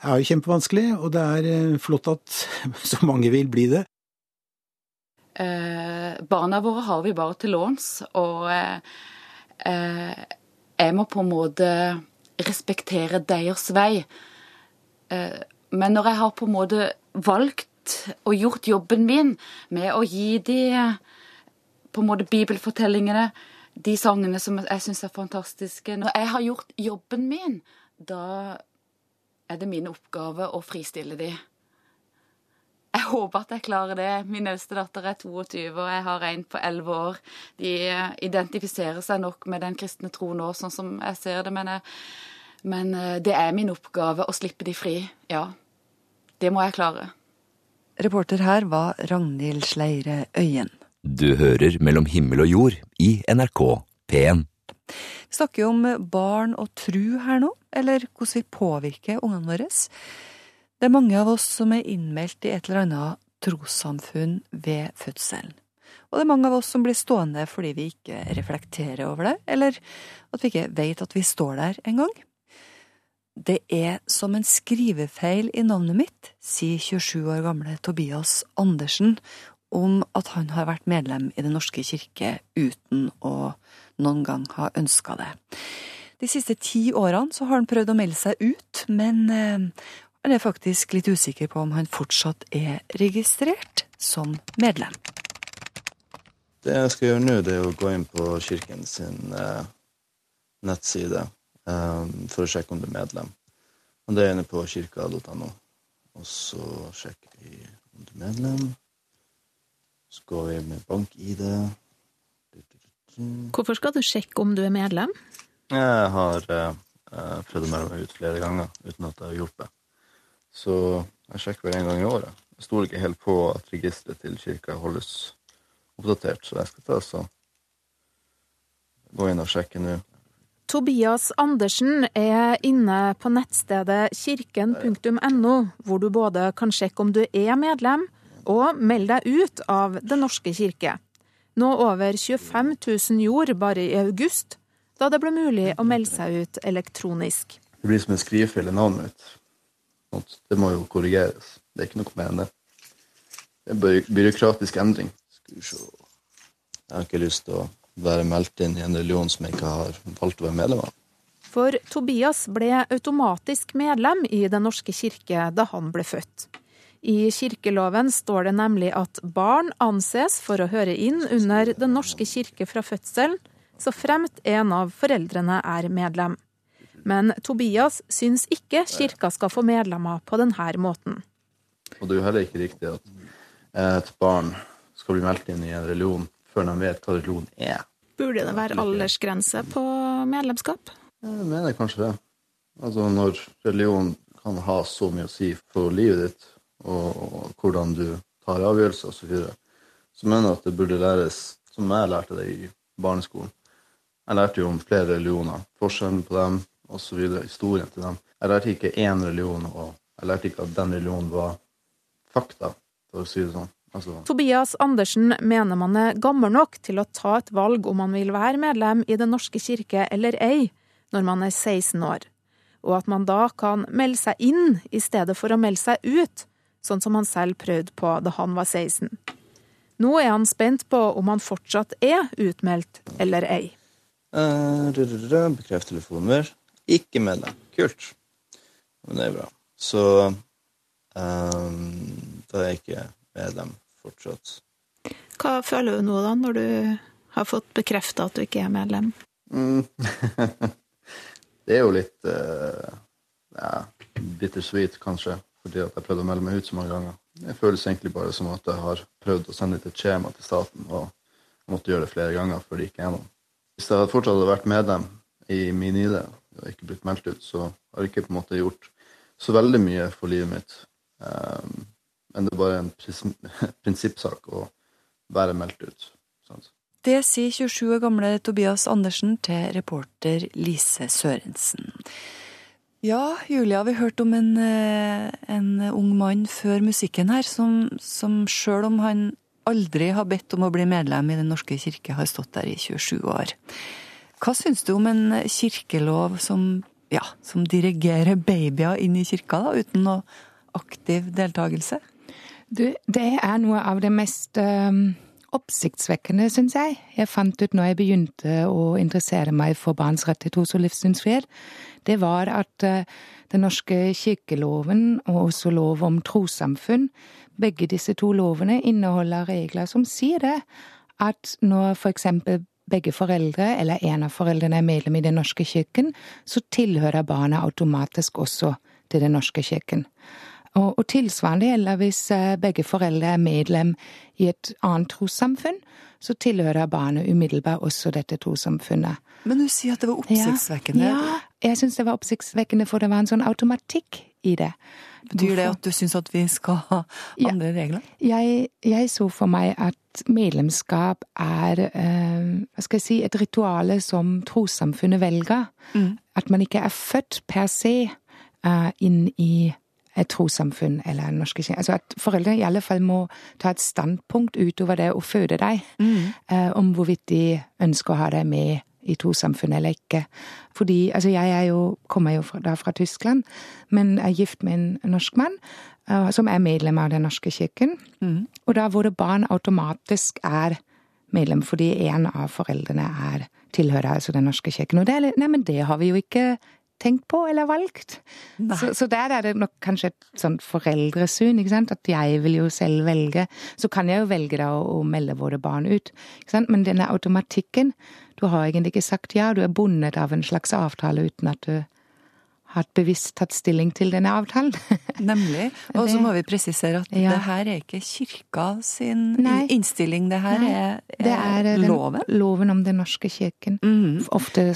er jo kjempevanskelig, og det er eh, flott at så mange vil bli det. Eh, barna våre har vi bare til låns, og eh, eh, jeg må på en måte respektere deres vei. Eh, men når jeg har på en måte valgt og gjort jobben min med å gi de på en måte bibelfortellingene, de sangene som jeg syns er fantastiske Når jeg har gjort jobben min, da er det min oppgave å fristille de. Jeg håper at jeg klarer det. Min eldste datter er 22, og jeg har en på 11 år. De identifiserer seg nok med den kristne tro nå, sånn som jeg ser det, men, jeg, men eh, det er min oppgave å slippe de fri. Ja. Det må jeg klare. Reporter her var Ragnhild Sleire Øyen. Du hører Mellom himmel og jord i NRK P1. Vi snakker jo om barn og tru her nå, eller hvordan vi påvirker ungene våre. Det er mange av oss som er innmeldt i et eller annet trossamfunn ved fødselen. Og det er mange av oss som blir stående fordi vi ikke reflekterer over det, eller at vi ikke vet at vi står der engang. Det er som en skrivefeil i navnet mitt, sier 27 år gamle Tobias Andersen om at han har vært medlem i Den norske kirke uten å noen gang ha ønska det. De siste ti årene så har han prøvd å melde seg ut, men eh, han er faktisk litt usikker på om han fortsatt er registrert som medlem. Det jeg skal gjøre nå, det er å gå inn på kirken sin eh, nettside for å sjekke om du er medlem. Og det er inne på kirka.no. Og så sjekker vi om du er medlem. Så går vi med bank-ID. Hvorfor skal du sjekke om du er medlem? Jeg har eh, prøvd å melde meg ut flere ganger uten at det har hjulpet. Så jeg sjekker vel en gang i året. Jeg stoler ikke helt på at registeret til kirka holdes oppdatert, så jeg skal ta så gå inn og sjekke nå. Tobias Andersen er inne på nettstedet kirken.no, hvor du både kan sjekke om du er medlem, og melde deg ut av Den norske kirke nå over 25 000 jord bare i august, da det ble mulig å melde seg ut elektronisk. Det blir som en skrivefeil i navnet mitt. Det må jo korrigeres. Det er ikke noe med det. Det er en byråkratisk endring. Skal vi se Jeg har ikke lyst til å være meldt inn i en religion som jeg ikke har valgt å være medlem av. For Tobias ble automatisk medlem i Den norske kirke da han ble født. I kirkeloven står det nemlig at barn anses for å høre inn under Den norske kirke fra fødselen, så fremt en av foreldrene er medlem. Men Tobias syns ikke kirka skal få medlemmer på denne måten. Og det er jo heller ikke riktig at et barn skal bli meldt inn i en religion før de vet hva religion er. Burde det være aldersgrense på medlemskap? Jeg mener kanskje det. Altså når religion kan ha så mye å si for livet ditt, og, hvordan du tar avgjørelser osv. Så, videre. så mener jeg at det burde læres, som jeg lærte det i barneskolen. Jeg lærte jo om flere religioner, forskjellen på dem osv., historien til dem. Jeg lærte ikke én religion, og jeg lærte ikke at den religionen var fakta, for å si det sånn. Altså. Tobias Andersen mener man er gammel nok til å ta et valg om man vil være medlem i Den norske kirke eller ei, når man er 16 år, og at man da kan melde seg inn i stedet for å melde seg ut, sånn som han selv prøvde på da han var 16. Nå er han spent på om han fortsatt er utmeldt eller ei. Uh, Bekreft telefonnummer. Ikke medlem. Kult. Men det er bra. Så um, da er jeg ikke medlem fortsatt. Hva føler du nå, da, når du har fått bekrefta at du ikke er medlem? Mm. det er jo litt uh, ja, bittersweet, kanskje fordi at jeg prøvde å melde meg ut så mange ganger. Det føles egentlig bare som at jeg har prøvd å sende ut et skjema til staten og måtte gjøre det flere ganger før det gikk gjennom. Hvis jeg fortsatt hadde vært medlem i min ID og ikke blitt meldt ut, så har jeg ikke på en måte gjort så veldig mye for livet mitt. Um, men det er bare en prinsippsak å være meldt ut. Sant? Det sier 27 år gamle Tobias Andersen til reporter Lise Sørensen. Ja, Julia, vi hørte om en, eh, en ung mann før musikken her, som, som sjøl om han aldri har bedt om å bli medlem i Den norske kirke, har stått der i 27 år. Hva syns du om en kirkelov som, ja, som dirigerer babyer inn i kirka, da, uten noe aktiv deltakelse? Du, det er noe av det mest um, oppsiktsvekkende, syns jeg. Jeg fant ut når jeg begynte å interessere meg for barns rett til tros- og livssynsfrihet, det var at uh, den norske kirkeloven og også lov om trossamfunn, begge disse to lovene inneholder regler som sier det, at når for eksempel begge foreldre eller en av foreldrene er medlem i Den norske kirken, så tilhører barnet automatisk også til Den norske kirken. Og, og tilsvarende gjelder hvis eh, begge foreldre er medlem i et annet trossamfunn, så tilhører barnet umiddelbart også dette trossamfunnet. Men du sier at det var oppsiktsvekkende. Ja, ja jeg syns det var oppsiktsvekkende, for det var en sånn automatikk i det. Betyr det at du syns at vi skal ha andre ja, regler? Jeg, jeg, så for meg at medlemskap er eh, hva skal jeg si, et rituale som trossamfunnet velger. Mm. At man ikke er født per se eh, inn i et trossamfunn eller en norsk kirke. Altså at foreldre i alle fall må ta et standpunkt utover det å føde deg, mm. uh, om hvorvidt de ønsker å ha deg med i trossamfunnet eller ikke. Fordi altså jeg jo, kommer jo fra, da fra Tyskland, men er gift med en norsk mann uh, som er medlem av Den norske kirken. Mm. Og da hvor barn automatisk er medlem fordi en av foreldrene er tilhører altså Den norske kirken. Og det, nei, men det har vi jo ikke tenkt på eller valgt. Så, så, der er det nok kanskje et sånt foreldresyn, ikke sant. At jeg vil jo selv velge. Så kan jeg jo velge da å, å melde våre barn ut. Ikke sant? Men denne automatikken Du har egentlig ikke sagt ja, du er bundet av en slags avtale uten at du har bevisst tatt stilling til denne avtalen. Nemlig. Og så må vi presisere at ja. det her er ikke kirka sin Nei. innstilling, det her er, er, det er den, loven. Loven om Den norske kirken. Mm. Ofte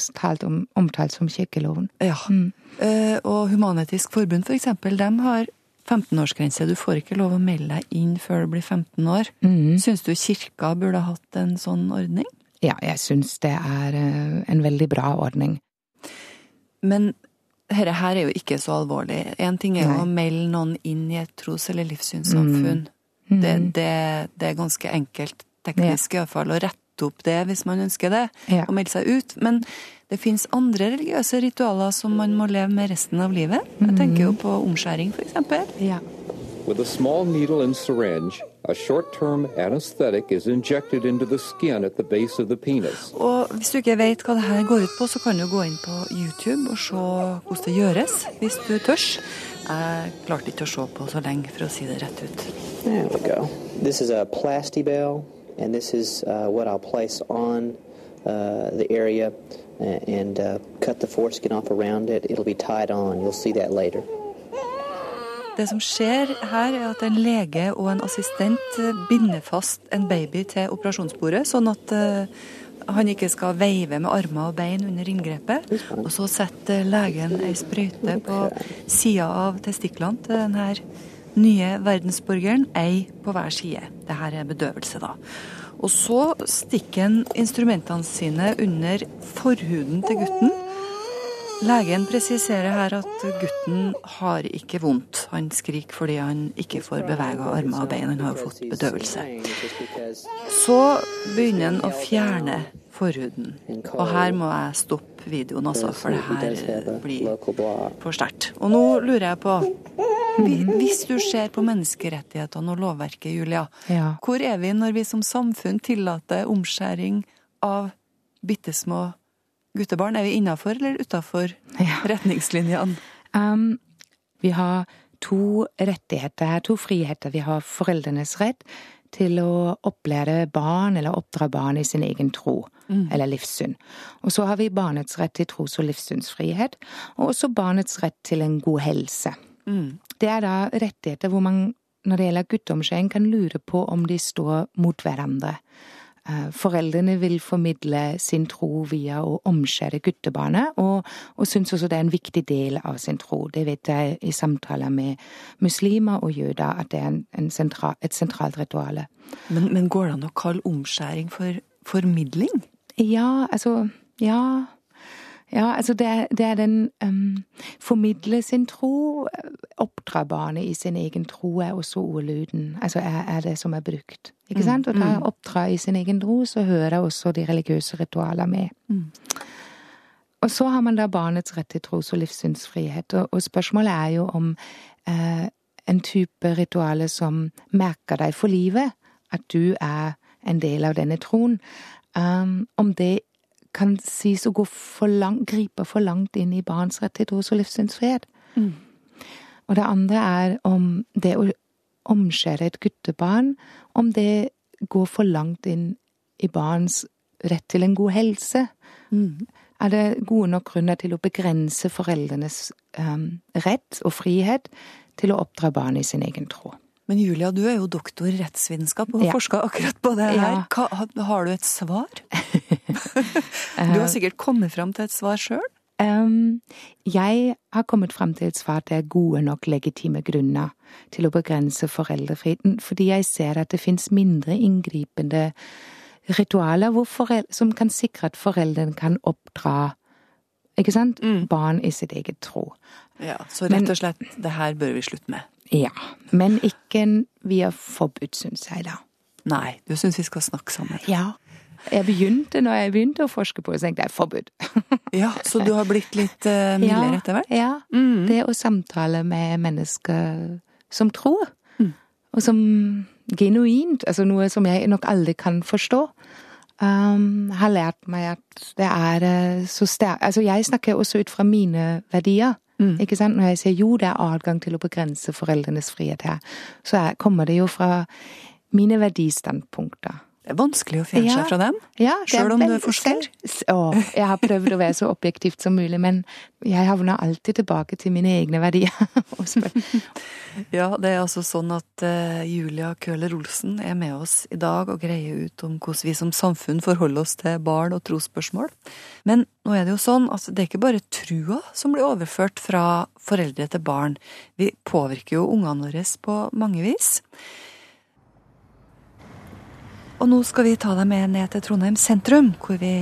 om, omtalt som kirkeloven. Ja. Mm. Uh, og Human-Etisk Forbund for eksempel, de har 15-årsgrense. Du får ikke lov å melde deg inn før du blir 15 år. Mm. Syns du kirka burde hatt en sånn ordning? Ja, jeg syns det er eh, en veldig bra ordning. Men dette her er jo ikke så alvorlig. Én ting er jo å melde noen inn i et tros- eller livssynssamfunn. Mm. Det, mm. det, det, er ganske enkelt, teknisk ja. iallfall, å rette opp det hvis man ønsker det, ja. og melde seg ut. Men det fins andre religiøse ritualer som man må leve med resten av livet. Jeg tenker jo mm. på omskjæring, for eksempel. Ja. With a small needle and syringe, a short-term anesthetic is injected into the skin at the base of the penis. Og hvis du ikke vet hva det her går ut på, så kan du gå inn på YouTube og se hvordan det gjøres, hvis du tør. Jeg klarte ikke å se på så lenge, for å si det rett ut. There we go. This is a plastibell, and this is uh, what I'll place on uh, the area and uh, cut the foreskin off around it. It'll be tied on. You'll see that later. Det som skjer her, er at en lege og en assistent binder fast en baby til operasjonsbordet, sånn at eh, han ikke skal veive med armer og bein under inngrepet. Og så setter legen ei sprøyte på sida av testiklene til denne nye verdensborgeren, ei på hver side. Dette er bedøvelse, da. Og så stikker han instrumentene sine under forhuden til gutten Legen presiserer her at gutten har ikke vondt. Han skriker fordi han ikke får bevega armer og bein. Han har fått bedøvelse. Så begynner han å fjerne forhuden. Og her må jeg stoppe videoen, altså, for det her blir for sterkt. Og nå lurer jeg på hvis du ser på menneskerettighetene og lovverket, Julia, hvor er vi når vi som samfunn tillater omskjæring av bitte små guttebarn? Er vi innafor eller utafor ja. retningslinjene? Um, vi har to rettigheter her, to friheter. Vi har foreldrenes rett til å opplære barn eller oppdra barn i sin egen tro mm. eller livssyn. Og så har vi barnets rett til tros- og livssynsfrihet, og også barnets rett til en god helse. Mm. Det er da rettigheter hvor man, når det gjelder gutteomskjæring, kan lure på om de står mot hverandre. Eh, foreldrene vil formidle sin tro via å omskjære guttebarnet, og, og syns også det er en viktig del av sin tro. Det vet jeg i samtaler med muslimer og jøder, at det er en, en sentral, et sentralt ritual. Men, men, går det an å kalle omskjæring for formidling? Ja, altså Ja. Ja, altså det, det er den um, Formidle sin tro, oppdra barnet i sin egen tro, er også ordlyden. Altså er, er det som er brukt. Ikke mm, sant? Og da mm. oppdra i sin egen tro, så hører også de religiøse ritualer med. Mm. Og så har man da barnets rett til tros- og livssynsfrihet. Og, og, spørsmålet er jo om eh, en type ritualer som merker deg for livet, at du er en del av denne troen, um, om det kan sies å gå for langt, gripe for langt inn i barns rett til tros- og livssynsfrihet. Mm. Og det andre er om det å omskjære et guttebarn, om det går for langt inn i barns rett til en god helse. Mm. Er det gode nok grunner til å begrense foreldrenes um, rett og frihet til å oppdra barn i sin egen tro? Men Julia, du er jo doktor i rettsvitenskap og har ja. forska akkurat på det her. Hva, har du et svar? du har sikkert kommet fram til et svar sjøl? Um, jeg har kommet fram til et svar til gode nok legitime grunner til å begrense foreldrefriheten, fordi jeg ser at det fins mindre inngripende ritualer som kan sikre at foreldrene kan oppdra ikke sant? Mm. barn i sitt eget tro. Ja, Så rett og slett, det her bør vi slutte med? Ja, men ikke via forbud, syns jeg da. Nei, du syns vi skal snakke sammen? Ja. Jeg begynte, når jeg begynte å forske på det, så tenkte jeg forbud. ja, Så du har blitt litt uh, mildere ja, etter hvert? Ja. Mm. Det å samtale med mennesker som tror, mm. og som genuint, altså noe som jeg nok aldri kan forstå, um, har lært meg at det er uh, så sterkt Altså, jeg snakker også ut fra mine verdier. Mm. Ikke sant? Når jeg sier jo, det er adgang til å begrense foreldrenes frihet her, så er, kommer det jo fra mine verdistandpunkter. Det er vanskelig å fjerne seg fra dem, ja, sjøl om du er forsker? Å, jeg har prøvd å være så objektivt som mulig, men jeg havner alltid tilbake til mine egne verdier. ja, det er altså sånn at uh, Julia Køhler-Olsen er med oss i dag og greier ut om hvordan vi som samfunn forholder oss til barn og trosspørsmål. Men nå er det jo sånn at det er ikke bare trua som blir overført fra foreldre til barn. Vi påvirker jo ungene våre på mange vis. Og nå skal vi ta deg med ned til Trondheim sentrum, hvor vi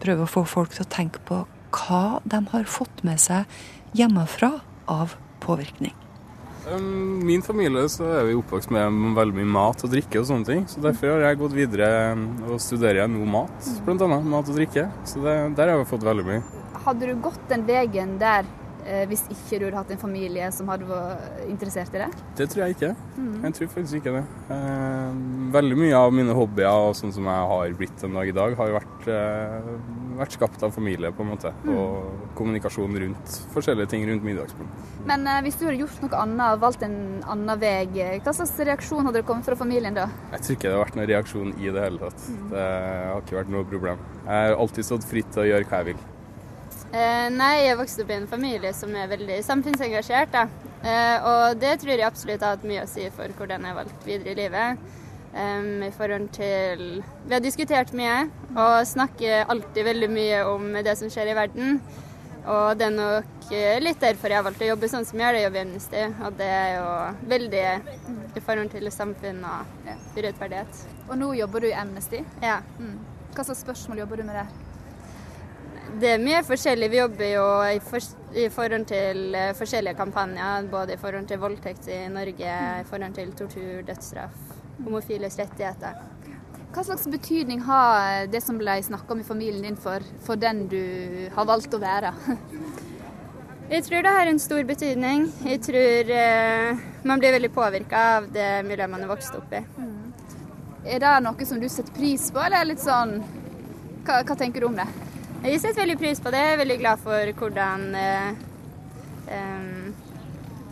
prøver å få folk til å tenke på hva de har fått med seg hjemmefra av påvirkning. Min familie så er vi oppvokst med veldig mye mat og drikke og sånne ting. Så derfor har jeg gått videre og studerer nå mat, bl.a. mat og drikke. Så det, der har vi fått veldig mye. Hadde du gått den veien der hvis ikke du hadde hatt en familie som hadde vært interessert i det? Det tror jeg ikke. Mm. Jeg tror faktisk ikke det. Eh, veldig mye av mine hobbyer og sånn som jeg har blitt en dag i dag, har vært, eh, vært skapt av familie, på en måte. Mm. Og kommunikasjon rundt forskjellige ting rundt middagsbordet. Men hvis du hadde gjort noe annet, valgt en annen vei, hva slags reaksjon hadde det kommet fra familien da? Jeg tror ikke det har vært noen reaksjon i det hele tatt. Mm. Det har ikke vært noe problem. Jeg har alltid stått fritt til å gjøre hva jeg vil. Eh, nei, jeg vokste opp i en familie som er veldig samfunnsengasjert. Eh, og det tror jeg absolutt har hatt mye å si for hvordan jeg har valgt videre i livet. Um, I forhold til Vi har diskutert mye og snakker alltid veldig mye om det som skjer i verden. Og det er nok eh, litt derfor jeg har valgt å jobbe sånn som jeg gjør det, jobbe i Amnesty. Og det er jo veldig i forhold til samfunn og urettferdighet. Og nå jobber du i Amnesty? Ja. Mm. Hva slags spørsmål jobber du med der? Det er mye forskjellig. Vi jobber jo i, for, i, forhold til eh, forskjellige kampanjer. Både i forhold til voldtekt i Norge, i forhold til tortur, dødsstraff, homofiles rettigheter. Hva slags betydning har det som ble snakka om i familien din for, for, den du har valgt å være? Jeg tror det har en stor betydning. Jeg tror eh, man blir veldig påvirka av det miljøet man er vokst opp i. Mm. Er det noe som du setter pris på, eller litt sånn hva, hva tenker du om det? Jeg setter veldig pris på det. Jeg er veldig glad for hvordan, eh,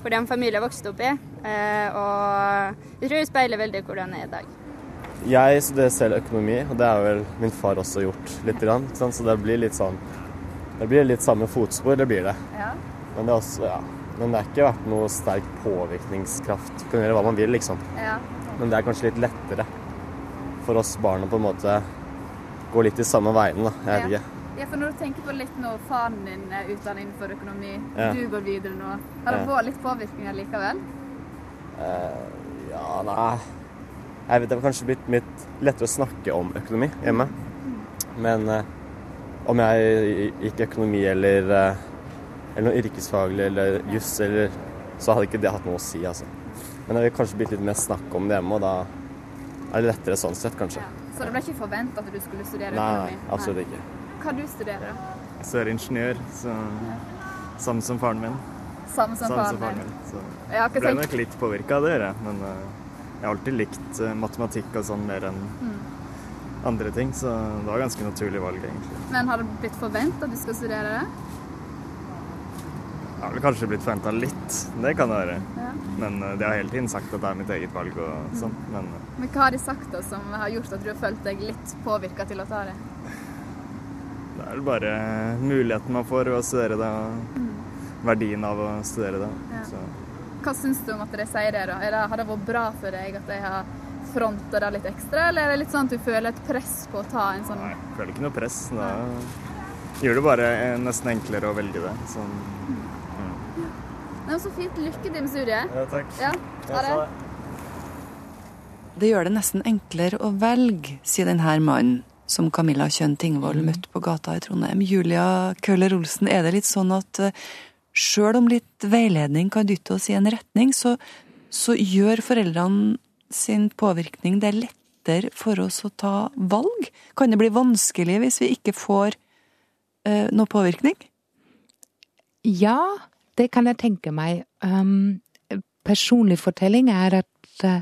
hvordan familien vokste opp i. Eh, og jeg tror det speiler veldig hvordan jeg er i dag. Jeg studerer selv økonomi, og det har vel min far også gjort litt. Så det blir litt sånn Det blir litt samme fotspor, det blir det. Ja. Men, det også, ja. Men det har ikke vært noe sterk påvirkningskraft. Kan gjøre hva man vil, liksom. Ja. Men det er kanskje litt lettere. for oss barna på en måte gå litt i samme veien, da. Jeg vet ikke. Ja, for når du tenker på litt når faren din er utdannet innenfor økonomi, Ja. du går videre nå, har det Ja. vært litt påvirkning likevel? Uh, ja, nei Jeg vet det har kanskje blitt litt lettere å snakke om økonomi hjemme. Men uh, om jeg gikk økonomi eller, uh, eller noe yrkesfaglig eller juss, eller så hadde ikke det hatt noe å si, altså. Men det har kanskje blitt litt mer snakk om det hjemme, og da er det lettere sånn sett, kanskje. Så det ble ikke forventa at du skulle studere økonomi? nei, absolutt ikke. Hva du studerer da? Jeg studerer ingeniør, så samme som faren min. Samme som faren din. min. Så ble tenk- nok litt påvirka av det. Men eh, jeg har alltid likt eh, matematikk og sånn mer enn Mm. andre ting, så det var ganske naturlig valg, egentlig. Men har det blitt forventa at du skal studere det? Jeg har vel kanskje blitt forventa litt, det kan det være. Ja. Men eh, de har hele tiden sagt at det er mitt eget valg og sånn. Men Men hva har de sagt da som har gjort at du har følt deg litt påvirka til å ta det? Det er vel bare muligheten man får ved å studere det, og Mm. verdien av å studere det. Ja. Så. Hva syns du om at de sier det, da? Er det, har det vært bra for deg at de har fronta det litt ekstra, eller er det litt sånn at du føler et press på å ta en sånn Nei, Jeg føler ikke noe press. Da gjør det bare eh, nesten enklere å velge det. Sånn. Nei, men Så fint. Lykke til med studiet. Ja, takk. Ja, ha det. Det gjør det nesten enklere å velge, sier denne mannen som Camilla Kjønn Tingvold møtte på gata i Trondheim. Julia Køhler Olsen, er det litt sånn at eh, sjøl om litt veiledning kan dytte oss i en retning, så, så gjør foreldrene sin påvirkning det lettere for oss å ta valg? Kan det bli vanskelig hvis vi ikke får uh, noe påvirkning? Ja, det kan jeg tenke meg. Um, personlig fortelling er at uh,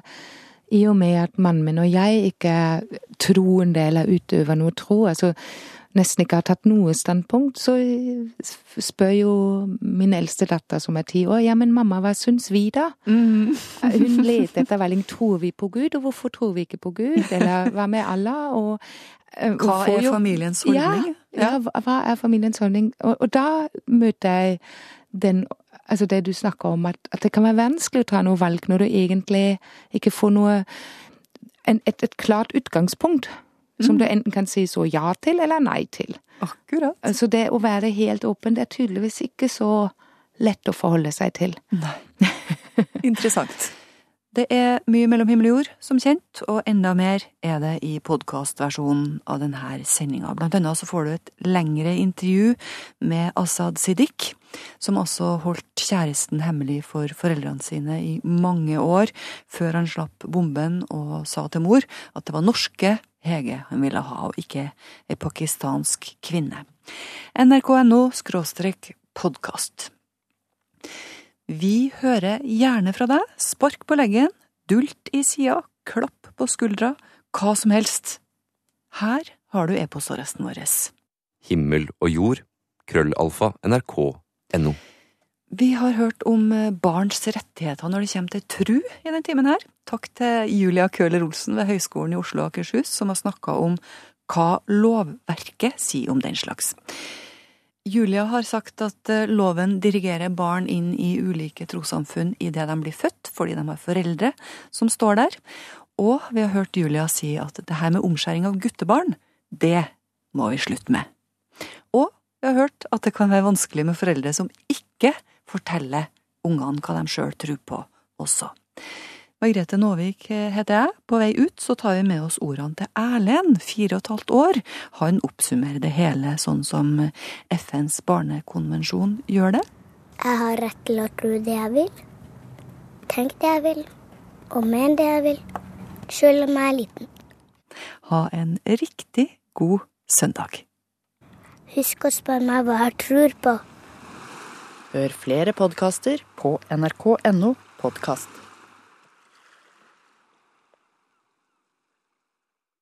i og med at mannen min og jeg ikke er troende eller utøver noe tro, altså nesten ikke har tatt noe standpunkt, så spør jo min eldste datter, som er ti år, ja, men mamma, hva syns vi da? Hun leter etter veldig tror vi på Gud, og hvorfor tror vi ikke på Gud, eller hva med Allah? Og, eh, og Hva er jo- familiens holdning? Ja, ja, hva er familiens holdning? Og, og da møter jeg den Altså det du snakker om, at, at det kan være vanskelig å ta noe valg når du egentlig ikke får noe en, et, et klart utgangspunkt. Som du enten kan si så ja til eller nei til. Akkurat. Altså det å være helt åpen, det er tydeligvis ikke så lett å forholde seg til. Interessant. Det er mye mellom himmel og jord, som kjent, og enda mer er det i podkastversjonen av denne sendinga. Blant annet så får du et lengre intervju med Asaad Siddiq, som også holdt kjæresten hemmelig for foreldrene sine i mange år, før han slapp bomben og sa til mor at det var norske Hege han ville ha, og ikke ei pakistansk kvinne. nrk.no podkast. Vi hører gjerne fra deg. Spark på leggen, dult i sida, klapp på skuldra, hva som helst. Her har du e-postadressen vår. Himmel og jord. Krøllalfa. NRK.no. Vi har hørt om eh, barns rettigheter når det kommer til tru i denne timen her. Takk til Julia Køhler Olsen ved Høgskolen i Oslo og Akershus, som har snakka om hva lovverket sier om den slags. Julia har sagt at eh, loven dirigerer barn inn i ulike trossamfunn idet de blir født, fordi de har foreldre som står der. Og vi har hørt Julia si at det her med omskjæring av guttebarn, det må vi slutte med. Og vi har hørt at det kan være vanskelig med foreldre som ikke forteller ungene hva de sjøl tror på også. Margrethe Nåvik heter jeg. På vei ut så tar vi med oss ordene til Erlend, fire og et halvt år. Han oppsummerer det hele sånn som FNs barnekonvensjon gjør det. Jeg har rett til å tro det jeg vil, tenke det jeg vil, og mene det jeg vil, selv om jeg er liten. Ha en riktig god søndag. Husk å spørre meg hva jeg tror på. Hør flere podkaster på nrk.no podkast.